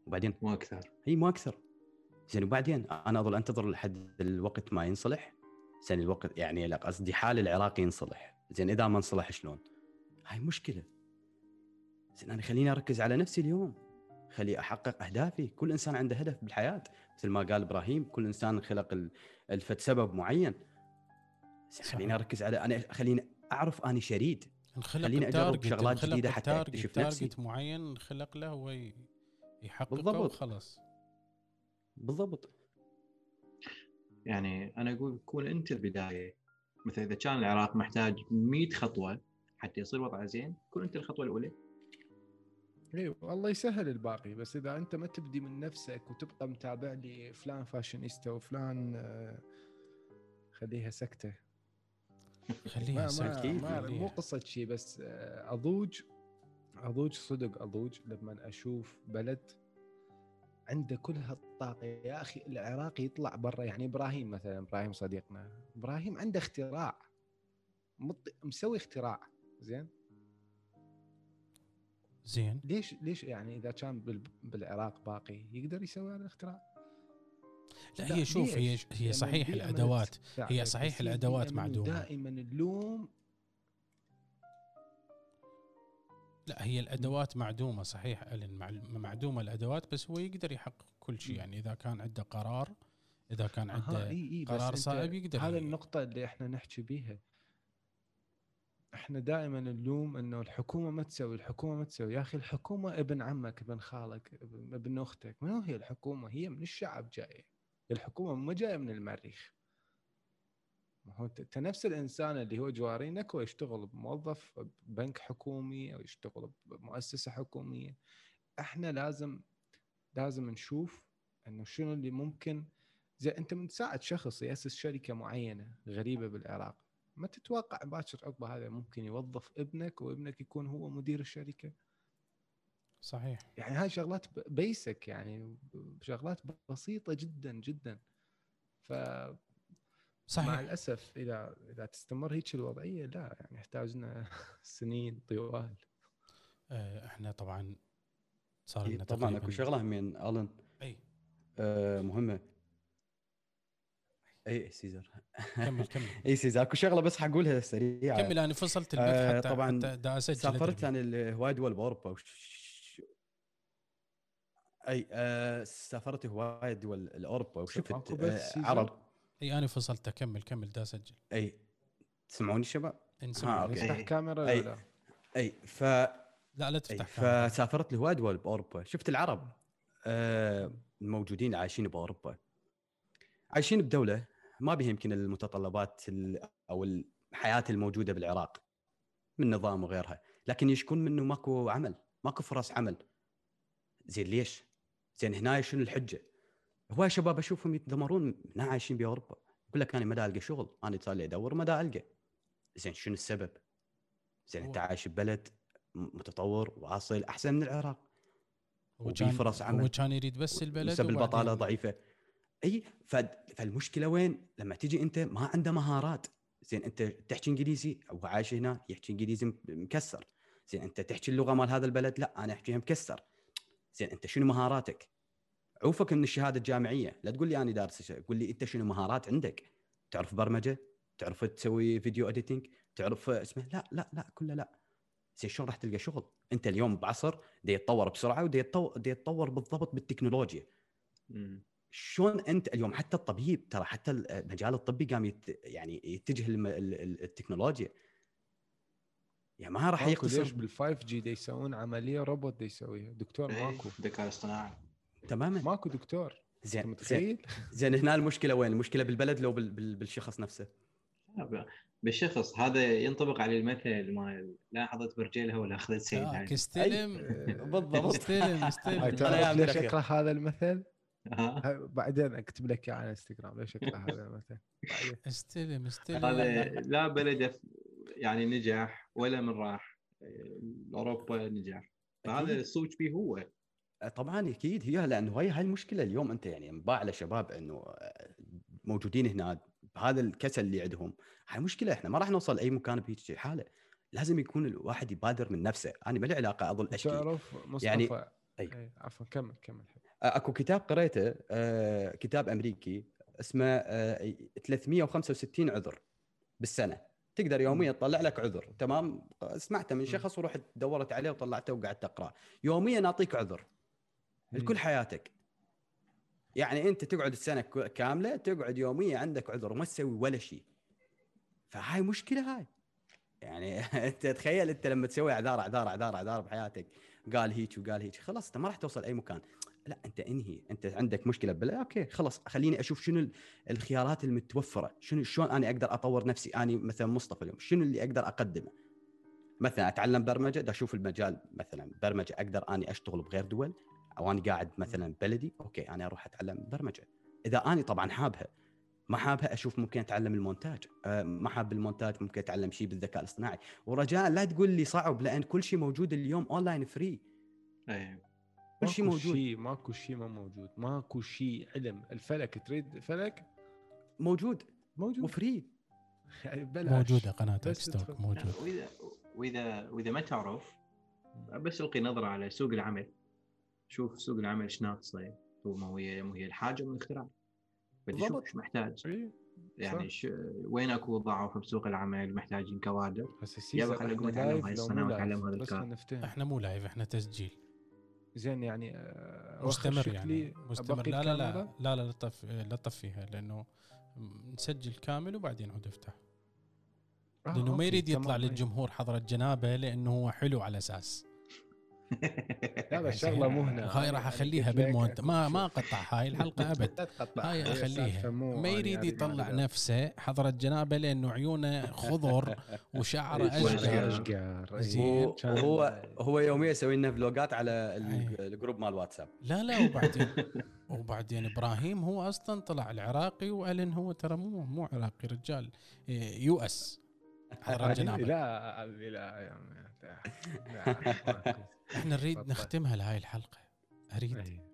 وبعدين؟ مو أكثر. هي ما أكثر. زين وبعدين؟ أنا أظل أنتظر لحد الوقت ما ينصلح. زين الوقت يعني لا قصدي حال العراق ينصلح. زين إذا ما انصلح شلون؟ هاي مشكلة. زين أنا خليني أركز على نفسي اليوم. خلي أحقق أهدافي. كل إنسان عنده هدف بالحياة. مثل ما قال إبراهيم كل إنسان خلق ال- الفت سبب معين. خليني أركز على أنا خليني أعرف اني شريد. نخلق خليني ال target- شغلات جديدة حتى أكتشف نفسي. target معين نخلق له هو يحققه بالضبط. وخلاص بالضبط يعني أنا أقول كون أنت البداية مثلا إذا كان العراق محتاج 100 خطوة حتى يصير وضعه زين كون أنت الخطوة الأولى اي والله يسهل الباقي بس إذا أنت ما تبدي من نفسك وتبقى متابع لي فلان فاشينيستا وفلان آه، خليها سكتة خليها ما. مو قصة شيء بس آه، أضوج أضوج صدق أضوج لما أشوف بلد عنده كل هالطاقه يا أخي العراق يطلع برا يعني إبراهيم مثلا إبراهيم صديقنا. إبراهيم عنده اختراع. مط- مسوي اختراع. زين؟ زين. ليش ليش يعني إذا كان بال- بالعراق باقي يقدر يسوي هذا الاختراع؟ لا هي شوف هي؟ هي صحيح الأدوات هي صحيح الأدوات البيئة منه معدومة. دائما اللوم. لا هي الأدوات معدومة صحيح مع- معدومة الأدوات بس هو يقدر يحقق كل شيء. يعني إذا كان عنده قرار إذا كان عنده إي بس قرار صائب يقدر هذا النقطة اللي إحنا نحكي بيها. إحنا دائما نلوم إنه الحكومة ما تسوي الحكومة ما تسوي. يا أخي الحكومة ابن عمك ابن خالك ابن, أختك ما هي الحكومة؟ هي من الشعب جاية. الحكومة ما جاية من المريخ. ما هو انت نفس الإنسان اللي هو جوارينك هو يشتغل بموظف بنك حكومي أو يشتغل بمؤسسة حكومية. إحنا لازم لازم نشوف إنه شنو اللي ممكن. زي أنت من تساعد شخص يأسس شركة معينة غريبة بالعراق ما تتوقع باكر عقبه هذا ممكن يوظف ابنك وابنك يكون هو مدير الشركة؟ صحيح. يعني هاي شغلات بيسك يعني شغلات بسيطة جدا جدا. ف مع صحيح. الأسف إذا إذا تستمر هيك الوضعية لا يعني يحتاج لنا سنين طوال. آه، إحنا طبعا صار إيه، لنا طبعا أكو شغلة من ألن. أي. آه مهمة. أي. سيزر. كمل كمل. أي سيزر. أكو شغلة بس حقولها سريعة. كمل أنا فصلت البث آه، حتى طبعاً حتى دا اسجل سافرت. أنا هواي دول باوروبا وش... أي آه سافرت هواي دول لاوروبا وشفت آه؟ عرب أي أنا فصلت كمل كمل دا اسجل أي تسمعوني شباب؟ نسمع. نفتح إيه. كاميرا أي. ولا أي ف لا لا أي تفتح كاميرا. فسافرت لهواي دول بأوروبا شفت العرب آه الموجودين عايشين بأوروبا عايشين بدولة ما بها يمكن المتطلبات ال- أو الحياة الموجودة بالعراق من نظام وغيرها لكن يشكون منه ماكو عمل ماكو فرص عمل زين ليش؟ زين هنا شنو الحجة؟ هواي شباب أشوفهم يتذمرون هنا عايشين بأوروبا. يقول لك أنا ما ألقى شغل أنا صار لي أدور ما ألقى. زين شنو السبب؟ زين أنت عايش ببلد متطور واصل أحسن من العراق. كان فرص عمل. هو كان يريد بس البلد نسب البطالة وبعدين- ضعيفة. أي فالمشكلة وين؟ لما تيجي أنت ما عنده مهارات. زين أنت تحكي إنجليزي هو عايش هنا يحكي إنجليزي مكسر. زين أنت تحكي اللغة مال هذا البلد؟ لا أنا أحكيها مكسر. زين انت شنو مهاراتك؟ عوفك من الشهادة الجامعية لا تقول لي أنا دارس قول لي أنت شنو مهارات عندك؟ تعرف برمجة؟ تعرف تسوي video editing؟ تعرف اسمه لا لا لا كله لا زين شلون راح تلقى شغل؟ انت اليوم بعصر دي يتطور بسرعة ودي يتطور, دي يتطور بالضبط بالتكنولوجيا. شلون انت اليوم حتى الطبيب ترى حتى المجال الطبي قام يت يعني يتجه التكنولوجيا يعني ما راح ليش يقتصر بال 5 جي دي يسوون عملية روبوت دي يسويها. دكتور إيه، ماكو. ذكاء اصطناعي. تماما. ماكو دكتور. زين زين متخيل؟ زين هنا المشكلة وين؟ المشكلة بالبلد لو بال- بال- بالشخص نفسه. بالشخص. هذا ينطبق على المثل مال لا حضرت برجيلها ولا أخذت سيدها استلم بالضبط. استلم استلم ليش. اقرا هذا المثل؟ هاي بعدين أكتب لك على إنستغرام. ليش اقرا هذا المثل؟ استلم استلم هذا لا بلده يعني نجح. ولا من راح أوروبا نجح فهذا. الصوت فيه هو. طبعا أكيد هي لأنه هي هاي المشكلة اليوم أنت يعني انباع على شباب انه موجودين هنا بهذا الكسل اللي عندهم. هاي مشكلة إحنا ما راح نوصل أي مكان بهيك حالة لازم يكون الواحد يبادر من نفسه. أنا ما لي علاقة أظل أشكي. تعرف مصطفى؟ يعني- يعني أي. أي. عفوا كمل كمل. أكو كتاب قريته آه، كتاب أمريكي اسمه آه، 365 عذر بالسنة. تقدر يوميا تطلع لك عذر تمام؟ سمعته من شخص ورحت دورت عليه وطلعته وقعدت اقرا يوميا نعطيك عذر لكل حياتك. يعني أنت تقعد السنة كاملة تقعد يوميا عندك عذر وما تسوي ولا شيء. فهاي مشكلة هاي. يعني أنت تخيل أنت لما تسوي أعذار أعذار أعذار أعذار بحياتك قال هيك وقال هيك خلاص أنت ما راح توصل أي مكان. لا أنت انهي أنت عندك مشكلة بلا okay خلاص خليني أشوف شنو ال- الخيارات المتوفرة شنو شلون أنا أقدر أطور نفسي أنا مثلا مصطفى اليوم شنو اللي أقدر أقدمه؟ مثلا أتعلم برمجة دا أشوف المجال مثلا برمجة أقدر أني أشتغل بغير دول أو أنا قاعد مثلا بلدي okay أنا أروح أتعلم برمجة. إذا أني طبعا حابها ما حابها أشوف ممكن أتعلم المونتاج أه ما حاب المونتاج ممكن أتعلم شيء بالذكاء الاصطناعي. ورجاء لا تقول لي صعب لأن كل شيء موجود اليوم online free إيه كل شيء ماكو موجود. شيء ماكو شيء ما موجود. ماكو شيء علم. الفلك تريد فلك؟ موجود. موجود. و free بلاش. موجودة قناة بس ستوك. موجود واذا واذا وإذا ما تعرف بس ألقي نظرة على سوق العمل. شوف سوق العمل إيش ناقصه وما هي ما هي الحاجة أم الاختراع. بدي شوف. إيش محتاج. يعني ش... وين أكو ضعف بسوق العمل؟ محتاجين كوادر. هسه يلا خلينا نقوم نتعلم هاي ونتعلم live هذا الكلام. إحنا مو live إحنا تسجيل. زين يعني آه، مستمر يعني مستمر لا لا لا؟ لا لا لا طف لا طفيها لأنه نسجل كامل وبعدين عود أفتح آه، لأنه ما يريد يطلع. للجمهور حضرة جنابه لأنه هو حلو على أساس لا بس شغلة مو هنا أنا راح يعني أخليها بالمونت. ما. ما اقطع هاي الحلقة أبد. لا تقطع. هاي أخليها. ما يريد يطلع. نفسه حضرة جنابه لأنه عيونه خضر وشعره إيه،. أشقر. أشقر. زين. إيه، هو هو يوميا يسوي لنا فلوجات على. ال group مال واتساب. لا لا وبعدين وبعدين إبراهيم هو أصلا طلع العراقي وقال ان هو ترى مو مو عراقي رجال. إيه، US. حضرة لا جنابة. لا لا لا إحنا نريد. نختمها لهاي الحلقة. أريد إيه.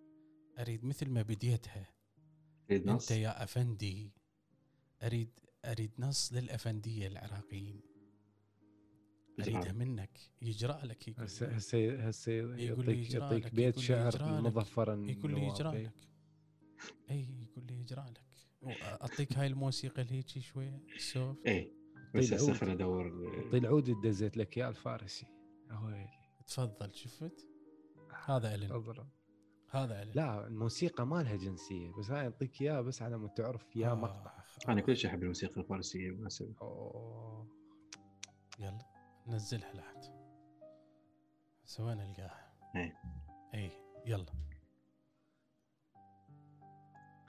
أريد مثل ما بديتها. تريد نص؟ أنت يا أفندي أريد أريد نص للأفندية العراقيين. أريدها منك. يجرى لك يقول هسه لي. هسه هسه يقول لي يجرى يعطيك لك، بيت شعر مظفرا يقول لي يجرى. لك. إي يقول لي يجرى لك. اعطيك هاي الموسيقى اللي هيك شوية سوف إيه بس هسه عود. خل ادور العود اللي دزيت لك اياه الفارسي. هو تفضل شفت؟ هذا الن أضرب. هذا الن لا الموسيقى ما لها جنسية بس هاي أعطيك اياه بس على ما تعرف يا مقطع. آه. أنا كلش أحب الموسيقى الفارسية بالمناسبه. يلا نزلها لحد. سوينا نلقاها إيه. اي يلا.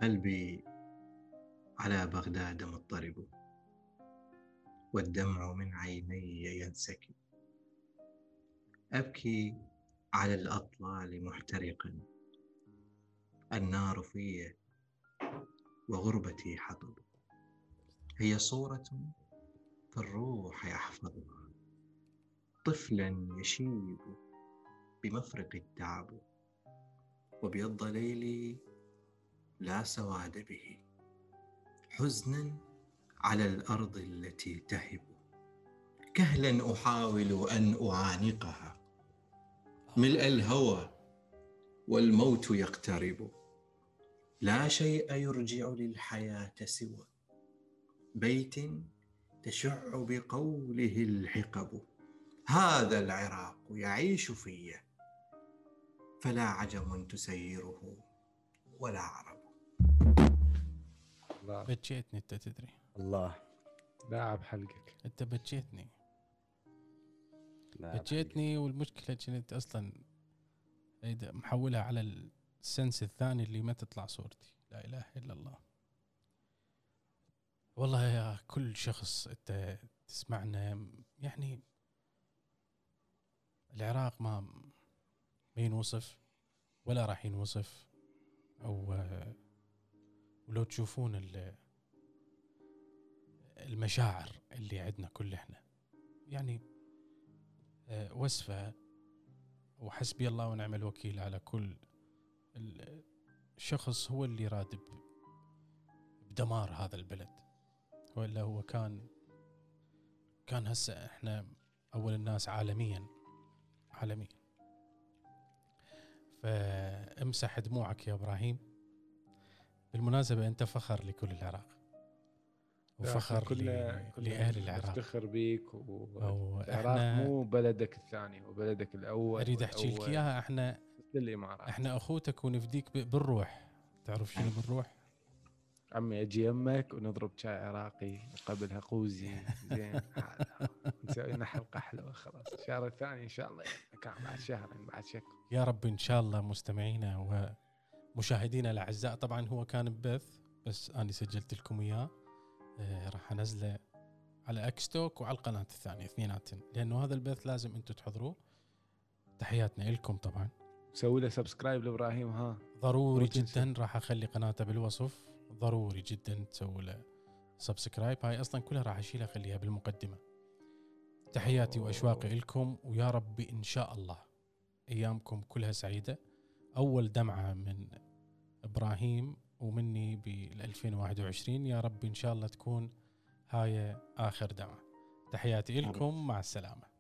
قلبي على بغداد مضطرب والدمع من عيني ينسكب. أبكي على الأطلال محترقا. النار في وغربتي حطب. هي صورة في الروح يحفظها طفلا يشيب بمفرق التعب وبيض ليلي لا سواد به. حزنا على الأرض التي تهب. كهلا أحاول أن أعانقها. ملء الهوى والموت يقترب. لا شيء يرجع للحياة سوى. بيت تشع بقوله الحقب. هذا العراق يعيش في فلا عجم تسيره ولا عرب. الله. بجيتني انت تدري. الله. لاعب حلقك. انت بجيتني. لا، بجيتني والمشكلة كنت أصلا محولها على السنس الثاني اللي ما تطلع صورتي. لا إله إلا الله. والله يا كل شخص أنت تسمعنا يعني العراق ما ما ينوصف ولا راح ينوصف. أو ولو تشوفون ال- المشاعر اللي عندنا كل إحنا. يعني آه، وصفة وحسبي الله ونعم الوكيل على كل ال- شخص هو اللي راد بدمار هذا البلد. وإلا هو كان كان هسه إحنا أول الناس عالميا عالميا. فامسح دموعك يا إبراهيم. بالمناسبة أنت فخر لكل العراق. وفخر كلنا ل- لأهل العراق. نفتخر بيك و... أو العراق إحنا مو بلدك الثاني وبلدك الأول أريد أحكي لك إياها. إحنا للامارات إحنا أخوتك ونفديك بالروح. تعرف شنو بالروح؟ عمي أجي يمك ونضرب شاي عراقي وقبلها قوزي. زين. نسوي لنا حلقة حلوة خلاص. الشهر الثاني إن شاء الله كان بعد شهرين بعد شكل يا رب إن شاء الله مستمعينا ومشاهدينا الأعزاء. طبعا هو كان ببث بس أنا سجلت لكم إياه. راح انزله على اكستوك وعلى القناة الثانية اثنيناتن. لأنه هذا البث لازم أنتم تحضروه. تحياتنا لكم طبعا. سوي له subscribe لإبراهيم ها. ضروري. جدا راح أخلي قناته بالوصف. ضروري جدا تسوي له subscribe هاي أصلا كلها راح اشيلها أخليها بالمقدمة. تحياتي وأشواقي لكم ويا رب إن شاء الله أيامكم كلها سعيدة. أول دمعة من إبراهيم ومني بال 2021 يا رب إن شاء الله تكون هاي آخر دمعه تحياتي لكم. مع السلامة.